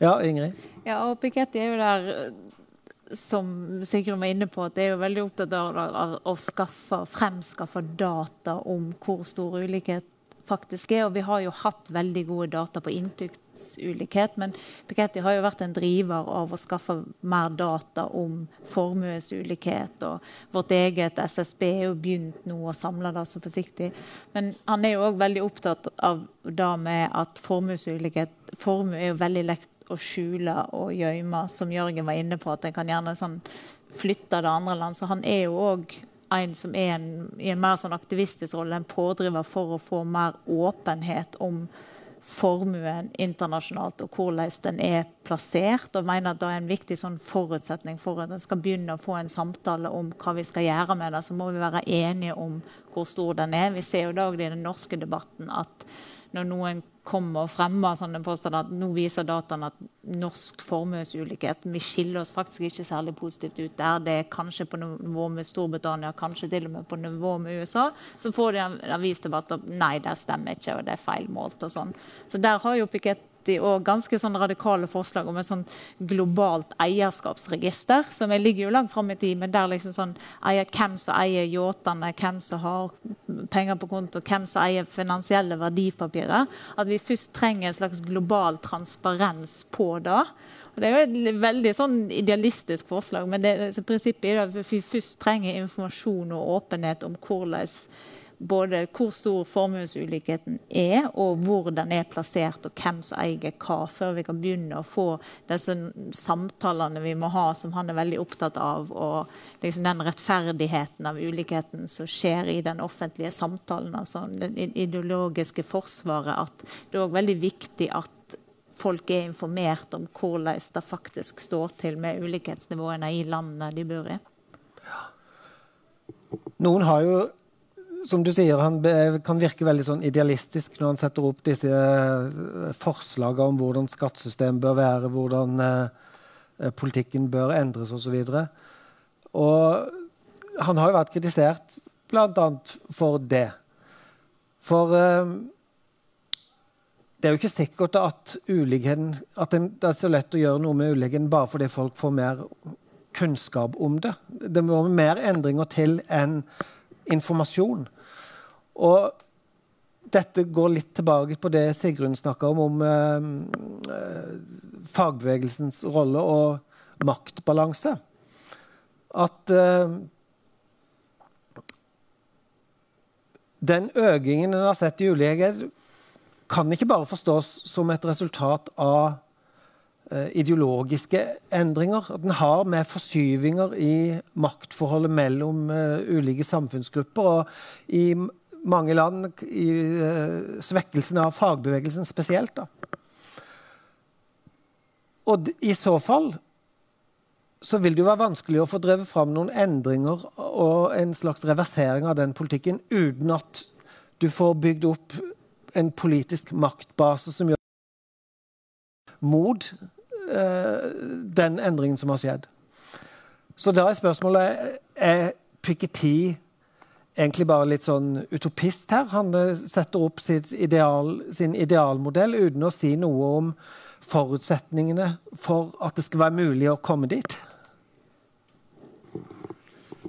Ja, Ingrid? Ja, og Piketty er jo der som Sigrun var inne på, at det er jo veldig opptatt av å skaffe, fremskaffe data om hvor stor ulikhet faktisk er. Og vi har jo hatt veldig gode data på inntektsulikhet, men Piketty har jo vært en driver av å skaffe mer data om formuesulikhet. Og vårt eget SSB er jo begynt nå å samle det så forsiktig. Men han er jo òg veldig opptatt av det med at formuesulikhet Formue er jo veldig lett å skjule og gjemme, som Jørgen var inne på. At en kan gjerne sånn flytte det andre land. Så han er jo òg en som er en, i en mer sånn aktivistisk rolle, en pådriver for å få mer åpenhet om formuen internasjonalt, og hvordan den er plassert, og mener at det er en viktig sånn forutsetning for at en skal begynne å få en samtale om hva vi skal gjøre med det, så må vi være enige om hvor stor den er. Vi ser jo i den norske debatten at når noen kommer og fremmer sånne påstander at nå viser dataene at norsk formuesulikhet Vi skiller oss faktisk ikke særlig positivt ut der. Det er kanskje på nivå med Storbritannia, kanskje til og med på nivå med USA. Så får de en avisdebatt om nei, det stemmer ikke, og det er feil målt og sånn. Så der har jo Piketty og ganske sånn radikale forslag om et sånn globalt eierskapsregister. Som ligger jo langt fram i tid, men der liksom sånn eier, hvem som eier yachtene, hvem som har penger på konto, hvem som eier finansielle verdipapirer. At vi først trenger en slags global transparens på det. Det er jo et veldig sånn idealistisk forslag, men det, prinsippet er at vi først trenger informasjon og åpenhet om hvordan både hvor stor formuesulikheten er, og hvor den er plassert, og hvem som eier hva, før vi kan begynne å få disse samtalene vi må ha, som han er veldig opptatt av, og liksom den rettferdigheten av ulikheten som skjer i den offentlige samtalen, altså det ideologiske forsvaret, at det er også veldig viktig at folk er informert om hvordan det faktisk står til med ulikhetsnivåene i landene de bor i. Noen har jo som du sier, han kan virke veldig sånn idealistisk når han setter opp disse eh, forslagene om hvordan skattesystemet bør være, hvordan eh, politikken bør endres osv. Og, og han har jo vært kritisert bl.a. for det. For eh, det er jo ikke sikkert at, at det er så lett å gjøre noe med uligheten bare fordi folk får mer kunnskap om det. Det må mer endringer til enn informasjon. Og dette går litt tilbake på det Sigrun snakka om, om eh, fagbevegelsens rolle og maktbalanse. At eh, den økningen en har sett i ulikhet, kan ikke bare forstås som et resultat av ideologiske endringer. Den har med forskyvinger i maktforholdet mellom uh, ulike samfunnsgrupper. Og i mange land i uh, svekkelsen av fagbevegelsen spesielt. Da. Og i så fall så vil det jo være vanskelig å få drevet fram noen endringer og en slags reversering av den politikken uten at du får bygd opp en politisk maktbase som gjør Eh, den endringen som har skjedd. Så da er spørsmålet er Piketty egentlig bare litt sånn utopist her. Han eh, setter opp ideal, sin idealmodell uten å si noe om forutsetningene for at det skal være mulig å komme dit.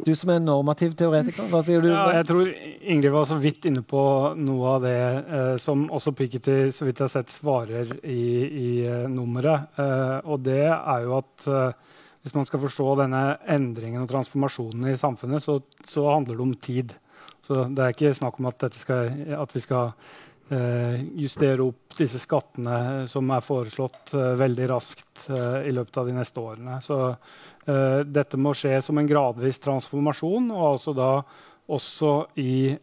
Du som er normativ teoretiker, hva sier du? Ja, jeg tror Ingrid var så vidt inne på noe av det eh, som også Piketty så vidt jeg har sett, svarer i, i eh, nummeret. Eh, og det er jo at eh, hvis man skal forstå denne endringen og transformasjonen i samfunnet, så, så handler det om tid. Så det er ikke snakk om at, skal, at vi skal justere opp disse skattene som er foreslått uh, veldig raskt uh, i løpet av de neste årene. Så dette må skje som en gradvis transformasjon, og altså da også i,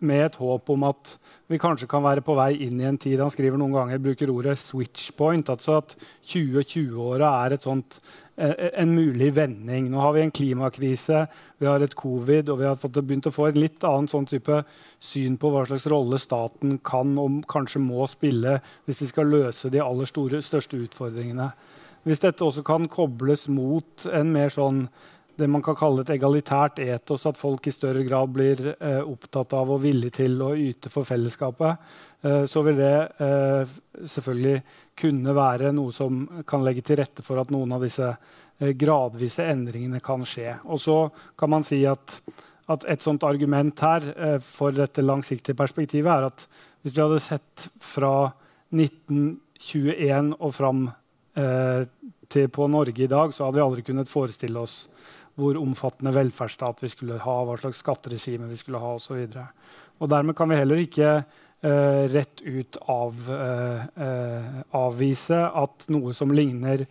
med et håp om at vi kanskje kan være på vei inn i en tid Han skriver noen ganger, bruker ordet 'switch point', altså at 2020-åra er sånt Eh, en mulig vending. Nå har vi en klimakrise, vi har et covid, og vi har fått, begynt å få et litt annet sånn type syn på hva slags rolle staten kan og kanskje må spille hvis de skal løse de aller store, største utfordringene. Hvis dette også kan kobles mot en mer sånn det man kan kalle et egalitært etos, at folk i større grad blir eh, opptatt av og villige til å yte for fellesskapet, eh, så vil det eh, selvfølgelig kunne være noe som kan legge til rette for at noen av disse eh, gradvise endringene kan skje. Og så kan man si at, at et sånt argument her eh, for dette langsiktige perspektivet er at hvis vi hadde sett fra 1921 og fram eh, til på Norge i dag, så hadde vi aldri kunnet forestille oss hvor omfattende velferdsstat vi skulle ha, hva slags skatteregime vi skulle ha osv. Dermed kan vi heller ikke eh, rett ut av, eh, eh, avvise at noe som ligner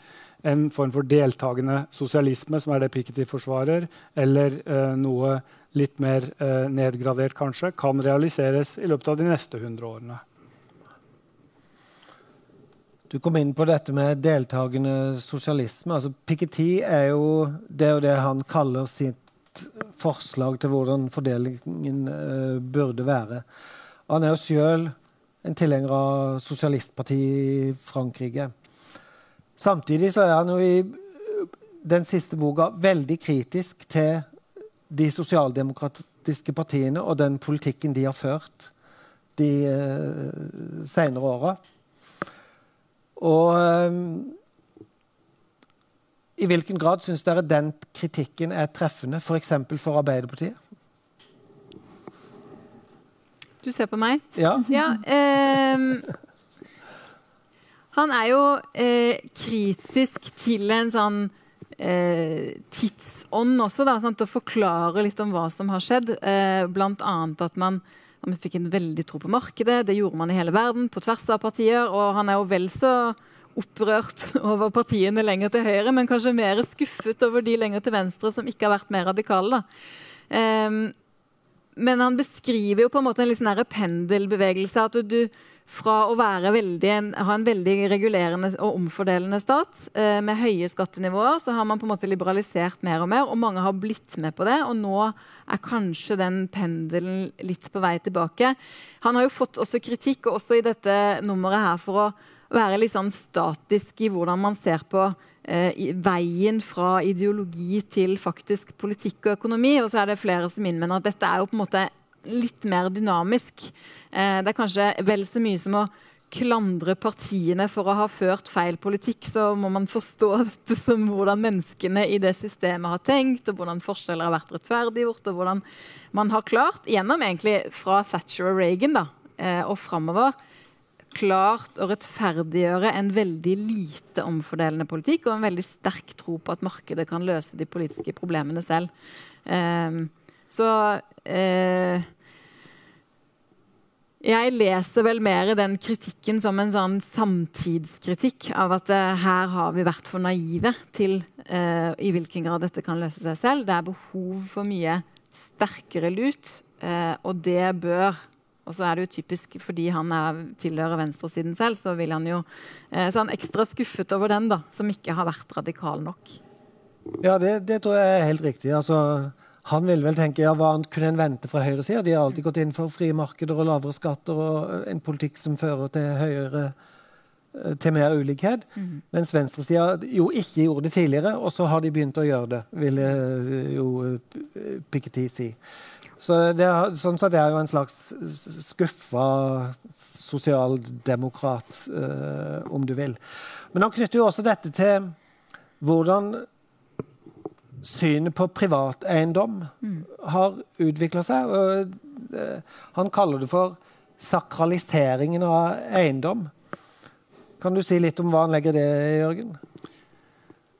en form for deltakende sosialisme, som er det Piketty forsvarer, eller eh, noe litt mer eh, nedgradert kanskje, kan realiseres i løpet av de neste 100 årene. Du kom inn på dette med deltakende sosialisme. Altså, Piketty er jo det, er det han kaller sitt forslag til hvordan fordelingen uh, burde være. Han er jo sjøl en tilhenger av sosialistpartiet i Frankrike. Samtidig så er han jo i den siste boka veldig kritisk til de sosialdemokratiske partiene og den politikken de har ført de uh, senere åra. Og um, i hvilken grad syns dere den kritikken er treffende, f.eks. For, for Arbeiderpartiet? Du ser på meg? Ja. ja eh, han er jo eh, kritisk til en sånn eh, tidsånd også, da, sant? å forklare litt om hva som har skjedd. Eh, blant annet at man man fikk en veldig tro på markedet. Det gjorde man i hele verden, på tvers av partier. Og han er jo vel så opprørt over partiene lenger til høyre, men kanskje mer skuffet over de lenger til venstre som ikke har vært mer radikale. Um, men han beskriver jo på en måte en sånn pendelbevegelse. At du, fra å veldig, ha en veldig regulerende og omfordelende stat eh, med høye skattenivåer, så har man på en måte liberalisert mer og mer, og mange har blitt med på det. Og nå er kanskje den pendelen litt på vei tilbake. Han har jo fått også kritikk, og også i dette nummeret her, for å være litt sånn statisk i hvordan man ser på eh, veien fra ideologi til faktisk politikk og økonomi. Og så er det flere som innvender at dette er jo på en måte litt mer dynamisk. Eh, det er kanskje vel så mye som å klandre partiene for å ha ført feil politikk, så må man forstå dette som hvordan menneskene i det systemet har tenkt, og hvordan forskjeller har vært rettferdiggjort, og hvordan man har klart, gjennom egentlig fra Thatcher og Reagan da, eh, og framover, klart å rettferdiggjøre en veldig lite omfordelende politikk og en veldig sterk tro på at markedet kan løse de politiske problemene selv. Um, så eh, jeg leser vel mer den kritikken som en sånn samtidskritikk av at eh, her har vi vært for naive til eh, i hvilken grad dette kan løse seg selv. Det er behov for mye sterkere lut, eh, og det bør og så er det jo typisk fordi han er, tilhører venstresiden selv, så vil han jo eh, så han ekstra skuffet over den, da, som ikke har vært radikal nok. Ja, det, det tror jeg er helt riktig. Altså, han ville vel tenke ja, hva kunne en vente fra høyresida? De har alltid gått inn for frie markeder og lavere skatter og en politikk som fører til høyere eh, til mer ulikhet. Mm. Mens venstresida jo ikke gjorde det tidligere, og så har de begynt å gjøre det, ville eh, jo eh, Piketty si. Så det er, sånn sett er jo en slags skuffa sosialdemokrat, eh, om du vil. Men han knytter jo også dette til hvordan synet på privateiendom mm. har utvikla seg. Og, uh, han kaller det for sakraliseringen av eiendom. Kan du si litt om hva han legger i det, Jørgen?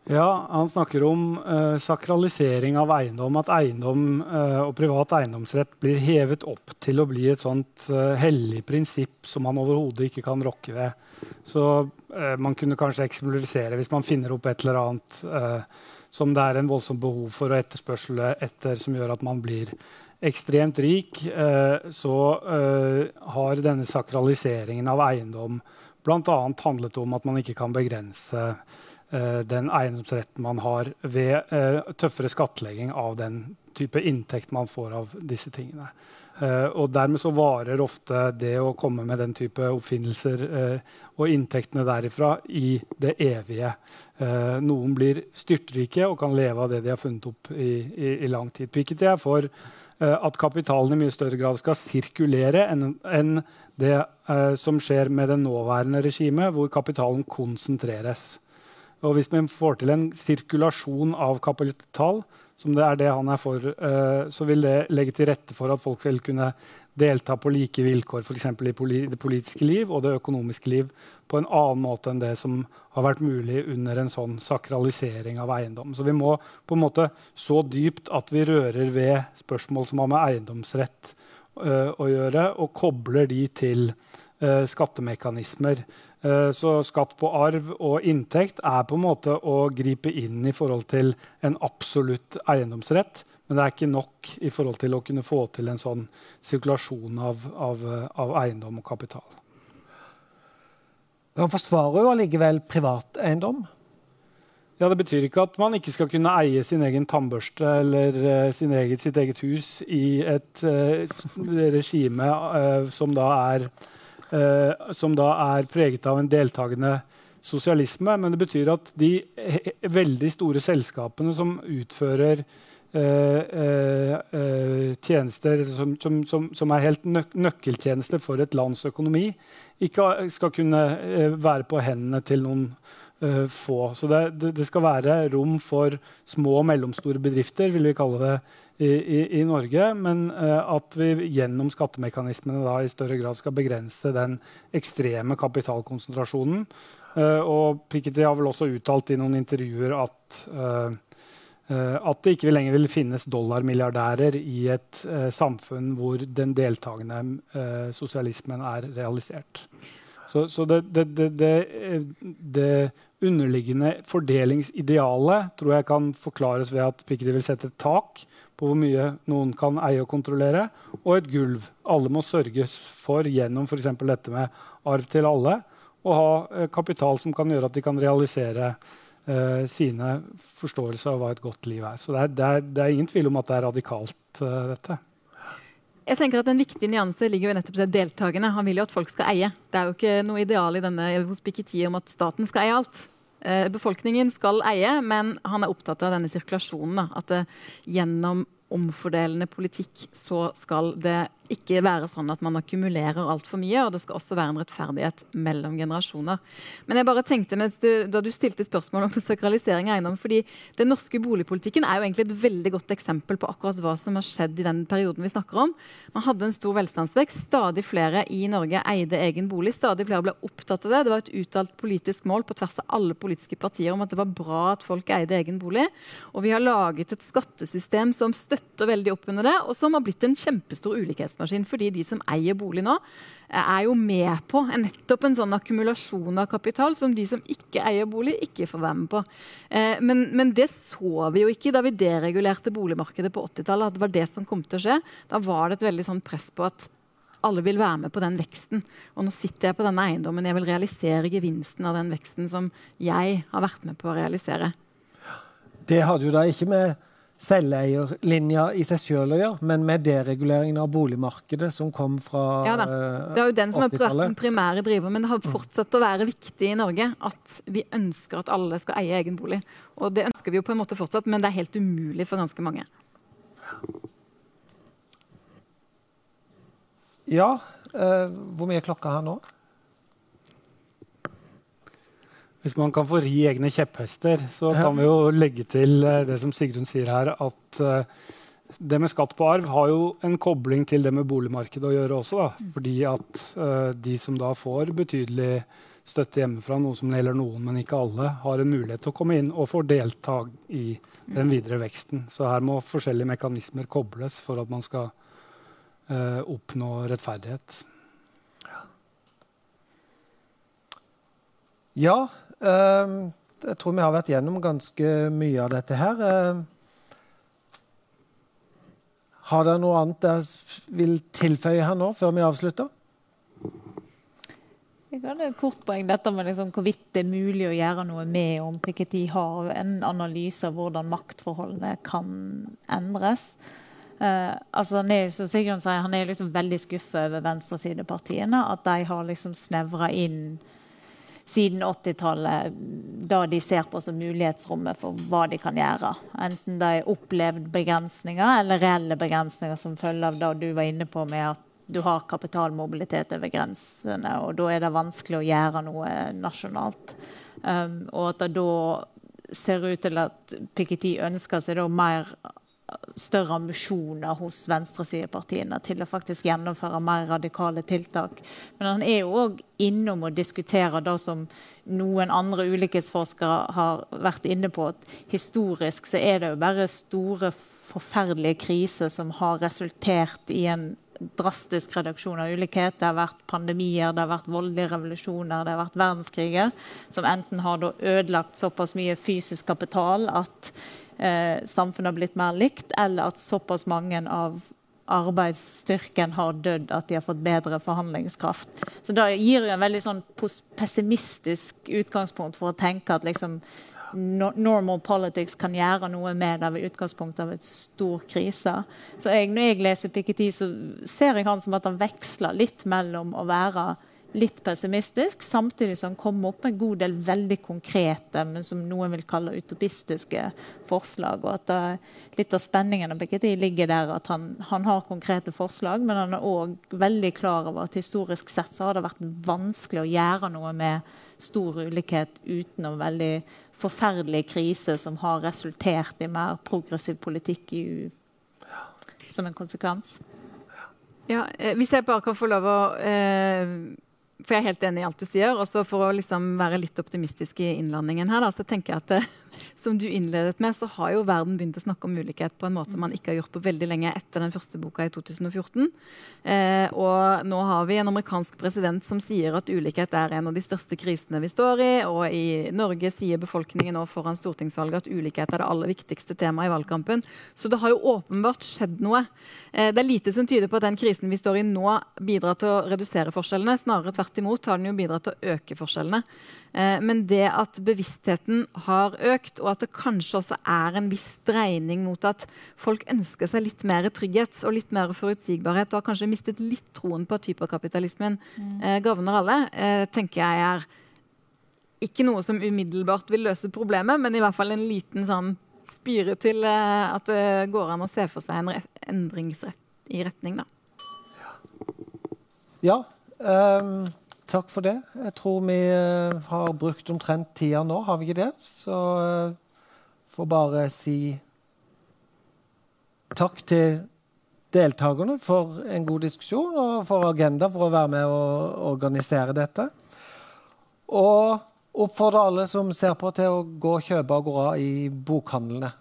Ja, Han snakker om uh, sakralisering av eiendom. At eiendom uh, og privat eiendomsrett blir hevet opp til å bli et sånt uh, hellig prinsipp som man overhodet ikke kan rokke ved. Så man kunne kanskje eksemplifisere hvis man finner opp et eller annet som det er en voldsomt behov for og etterspørsel etter, som gjør at man blir ekstremt rik, eh, så eh, har denne sakraliseringen av eiendom bl.a. handlet om at man ikke kan begrense eh, den eiendomsretten man har, ved tøffere skattlegging av den type inntekt man får av disse tingene. Uh, og dermed så varer ofte det å komme med den type oppfinnelser uh, og inntektene derifra i det evige. Uh, noen blir styrtrike og kan leve av det de har funnet opp i, i, i lang tid. Piketty er for at kapitalen i mye større grad skal sirkulere enn, enn det som skjer med det nåværende regimet, hvor kapitalen konsentreres. Og hvis vi får til en sirkulasjon av kapital, som det er det han er for, uh, så vil det legge til rette for at folk vil kunne delta på like vilkår f.eks. i det politiske liv og det økonomiske liv på en annen måte enn det som har vært mulig under en sånn sakralisering av eiendom. Så vi må på en måte så dypt at vi rører ved spørsmål som har med eiendomsrett uh, å gjøre, og kobler de til skattemekanismer. Eh, så skatt på arv og inntekt er på en måte å gripe inn i forhold til en absolutt eiendomsrett. Men det er ikke nok i forhold til å kunne få til en sånn sirkulasjon av, av, av eiendom og kapital. Man forsvarer jo allikevel privateiendom. Ja, Det betyr ikke at man ikke skal kunne eie sin egen tannbørste eller uh, sin eget, sitt eget hus i et uh, regime uh, som, da er, som, da er, preget av en deltakende sosialisme. Men det betyr at de veldig store selskapene som utfører tjenester som, som, som, er helt nøk nøkkeltjenester for et lands økonomi, ikke skal kunne være på hendene til noen få. Så det, det, skal være rom for små og mellomstore bedrifter, vil vi kalle det i, i, i Norge. Men uh, at vi gjennom skattemekanismene da, i større grad skal begrense den ekstreme kapitalkonsentrasjonen. Uh, og Piketty har vel også uttalt i noen intervjuer at at det ikke lenger vil finnes dollarmilliardærer i et uh, samfunn hvor den deltakende uh, sosialismen er realisert. Så, så det, det, det, det, underliggende fordelingsidealet tror jeg kan forklares ved at Piketty vil sette et tak på hvor mye noen kan eie og kontrollere, og et gulv. Alle må sørges for gjennom f.eks. dette med arv til alle, å ha eh, kapital som kan gjøre at de kan realisere eh, sine forståelser av hva et godt liv er. Så det er, er, er ingen tvil om at det er radikalt, uh, dette. Jeg tenker at En viktig nyanse ligger jo nettopp til deltakerne. Han vil jo at folk skal eie. Det er jo ikke noe ideal i denne hos Piketty om at staten skal eie alt. Eh, befolkningen skal eie, men han er opptatt av denne sirkulasjonen. Da. At det, gjennom omfordelende politikk så skal det ikke være sånn at man akkumulerer altfor mye. Og det skal også være en rettferdighet mellom generasjoner. Men jeg bare tenkte du, da du stilte spørsmål om sakralisering av eiendom fordi Den norske boligpolitikken er jo egentlig et veldig godt eksempel på akkurat hva som har skjedd i den perioden vi snakker om. Man hadde en stor velstandsvekst. Stadig flere i Norge eide egen bolig. Stadig flere ble opptatt av det. Det var et uttalt politisk mål på tvers av alle politiske partier om at det var bra at folk eide egen bolig. Og vi har laget et skattesystem som støtter veldig opp under det, og som har blitt en kjempestor ulikhetsmaskin. Fordi de som eier bolig nå, er jo med på nettopp en sånn akkumulasjon av kapital som de som ikke eier bolig, ikke får være med på. Eh, men, men, det så vi jo ikke da vi deregulerte boligmarkedet på 80-tallet. at det var det som kom til å skje. Da var det et veldig sånn press på at alle vil være med på den veksten. Og nå sitter jeg på denne eiendommen. Jeg vil realisere gevinsten av den veksten som jeg har vært med på å realisere. Det hadde jo da ikke med selveierlinja i seg sjøl å gjøre, men med dereguleringen av boligmarkedet som kom fra ja. Det er jo den som er den primære driver, men det har fortsatt å være viktig i Norge at vi ønsker at alle skal eie egen bolig. Og det ønsker vi jo på en måte fortsatt, men det er helt umulig for ganske mange. Ja. Eh, hvor mye er klokka her nå? Hvis man kan få ri egne kjepphester, så kan vi jo legge til uh, det som Sigrun sier her, at uh, det med skatt på arv har jo en kobling til det med boligmarkedet å gjøre også. Da. Fordi at uh, de som da får betydelig støtte hjemmefra, noe som gjelder noen, men ikke alle, har en mulighet til å komme inn og få delta i den videre veksten. Så her må forskjellige mekanismer kobles for at man skal oppnå rettferdighet. Ja, jeg tror vi har vært gjennom ganske mye av dette her. Ehm, har dere noe annet dere vil tilføye her nå, før vi avslutter? Jeg kan kort poeng dette med liksom hvorvidt det er mulig å gjøre noe med om Piketty har en analyse av hvordan maktforholdene kan endres. Uh, altså han er, sier, han er liksom veldig skuffa over venstresidepartiene. At de har liksom snevra inn siden 80-tallet, da de ser på som mulighetsrommet for hva de kan gjøre. Enten det er opplevd begrensninger eller reelle begrensninger som følge av det du var inne på med at du har kapitalmobilitet over grensene, og da er det vanskelig å gjøre noe nasjonalt. Um, og at det da ser ut til at Piketty ønsker seg mer større ambisjoner hos venstresidepartiene til å faktisk gjennomføre mer radikale tiltak. Men han er jo òg innom å diskutere det som noen andre ulikhetsforskere har vært inne på. at Historisk så er det jo bare store, forferdelige kriser som har resultert i en drastisk reduksjon av ulikhet. Det har vært pandemier, det har vært voldelige revolusjoner, det har vært verdenskriger som enten har ødelagt såpass mye fysisk kapital at eh, samfunnet har blitt mer likt, eller at såpass mange av, arbeidsstyrken har dødd, at de har fått bedre forhandlingskraft. Så da gir det en veldig sånn pessimistisk utgangspunkt for å tenke at liksom, normal politics kan gjøre noe med det ved utgangspunktet av et stor krise. Så jeg, når jeg leser Piketty, så ser jeg han som at han veksler litt mellom å være litt pessimistisk, samtidig som han kom opp med en god del veldig konkrete, men som noen vil kalle utopistiske forslag. og at uh, Litt av spenningen av Piketty ligger der at han, han, har konkrete forslag, men han er òg veldig klar over at historisk sett så har det vært vanskelig å gjøre noe med stor ulikhet utenom veldig forferdelig krise som har resultert i mer progressiv politikk i, EU som en konsekvens. Ja, eh, hvis jeg bare kan få lov å eh for jeg er helt enig i alt du sier. og For å liksom være litt optimistisk i innlandingen her, da, så tenker jeg at det, som du innledet med, så har jo verden begynt å snakke om ulikhet på en måte man ikke har gjort på veldig lenge etter den første boka i 2014. Eh, og nå har vi en amerikansk president som sier at ulikhet er en av de største krisene vi står i. Og i Norge sier befolkningen nå foran stortingsvalget at ulikhet er det aller viktigste temaet i valgkampen. Så det har jo åpenbart skjedd noe. Eh, det er lite som tyder på at den krisen vi står i nå, bidrar til å redusere forskjellene. Snarere tvert imot har den jo bidratt til å øke forskjellene. Eh, men det at bevisstheten har økt, og at det kanskje også er en viss dreining mot at folk ønsker seg litt mer trygghet og litt mer forutsigbarhet, og har kanskje mistet litt troen på at hyperkapitalismen mm. eh, gagner alle, eh, tenker jeg er ikke noe som umiddelbart vil løse problemet, men i hvert fall en liten sånn spire til eh, at det går an å se for seg en endringsrett i retning. da. Ja. Um Takk for det. Jeg tror vi uh, har brukt omtrent tida nå, har vi ikke det? Så uh, får bare si takk til deltakerne for en god diskusjon og for Agenda for å være med og organisere dette. Og oppfordre alle som ser på, til å gå og kjøpe Agora i bokhandlene.